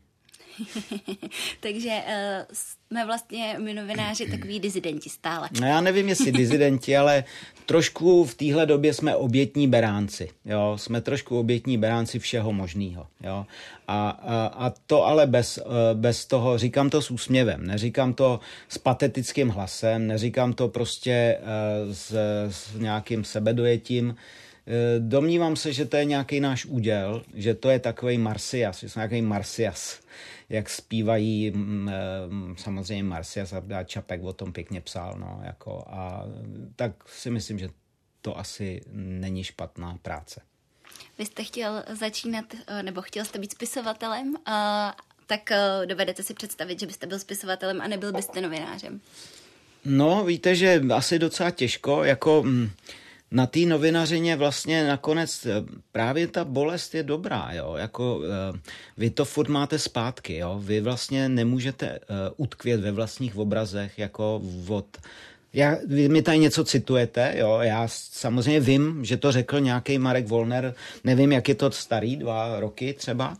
Takže uh, jsme vlastně my novináři takový dizidenti stále. No já nevím, jestli dizidenti, ale trošku v téhle době jsme obětní beránci. Jo? Jsme trošku obětní beránci všeho možného. Jo? A, a, a to ale bez, eh, bez toho, říkám to s úsměvem, neříkám to s patetickým hlasem, neříkám to prostě uh, s, s nějakým sebedojetím, domnívám se, že to je nějaký náš úděl, že to je takový marsias, že jsme nějaký marsias, jak zpívají mm, eh, samozřejmě marsias a Čapek o tom pěkně psal, no, jako, a tak si myslím, že to asi není špatná práce. Vy jste chtěl začínat, eh, nebo chtěl jste být spisovatelem, tak dovedete si představit, že byste byl spisovatelem a nebyl byste novinářem? No, víte, že asi docela těžko, jako mm, na té novinařině vlastně nakonec eh, právě ta bolest je dobrá, jo, jako eh, vy to furt máte zpátky, jo, vy vlastně nemůžete eh, utkvět ve vlastních obrazech, jako od já, vy mi tady něco citujete, jo, já samozřejmě vím, že to řekl nějaký Marek Volner, nevím, jak je to starý, dva roky třeba,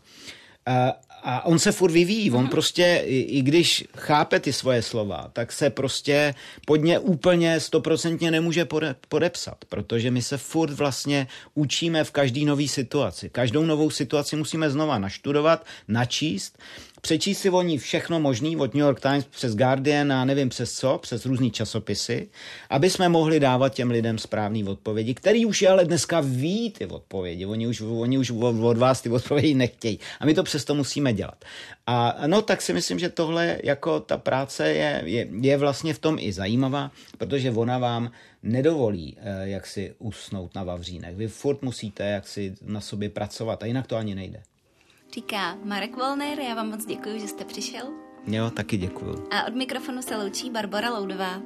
a on se furt vyvíjí, on prostě, i, i když chápe ty svoje slova, tak se prostě pod ně úplně stoprocentně nemůže pode, podepsat, protože my se furt vlastně učíme v každý nový situaci. Každou novou situaci musíme znova naštudovat, načíst přečíst si o ní všechno možný, od New York Times přes Guardian a nevím přes co, přes různý časopisy, aby jsme mohli dávat těm lidem správné odpovědi, který už je ale dneska ví ty odpovědi. Oni už, oni už od vás ty odpovědi nechtějí. A my to přesto musíme dělat. A no tak si myslím, že tohle jako ta práce je, je, je vlastně v tom i zajímavá, protože ona vám nedovolí eh, jak si usnout na Vavřínech. Vy furt musíte jak si na sobě pracovat a jinak to ani nejde. Říká Marek Volner, já vám moc děkuji, že jste přišel. Jo, taky děkuji. A od mikrofonu se loučí Barbara Loudová.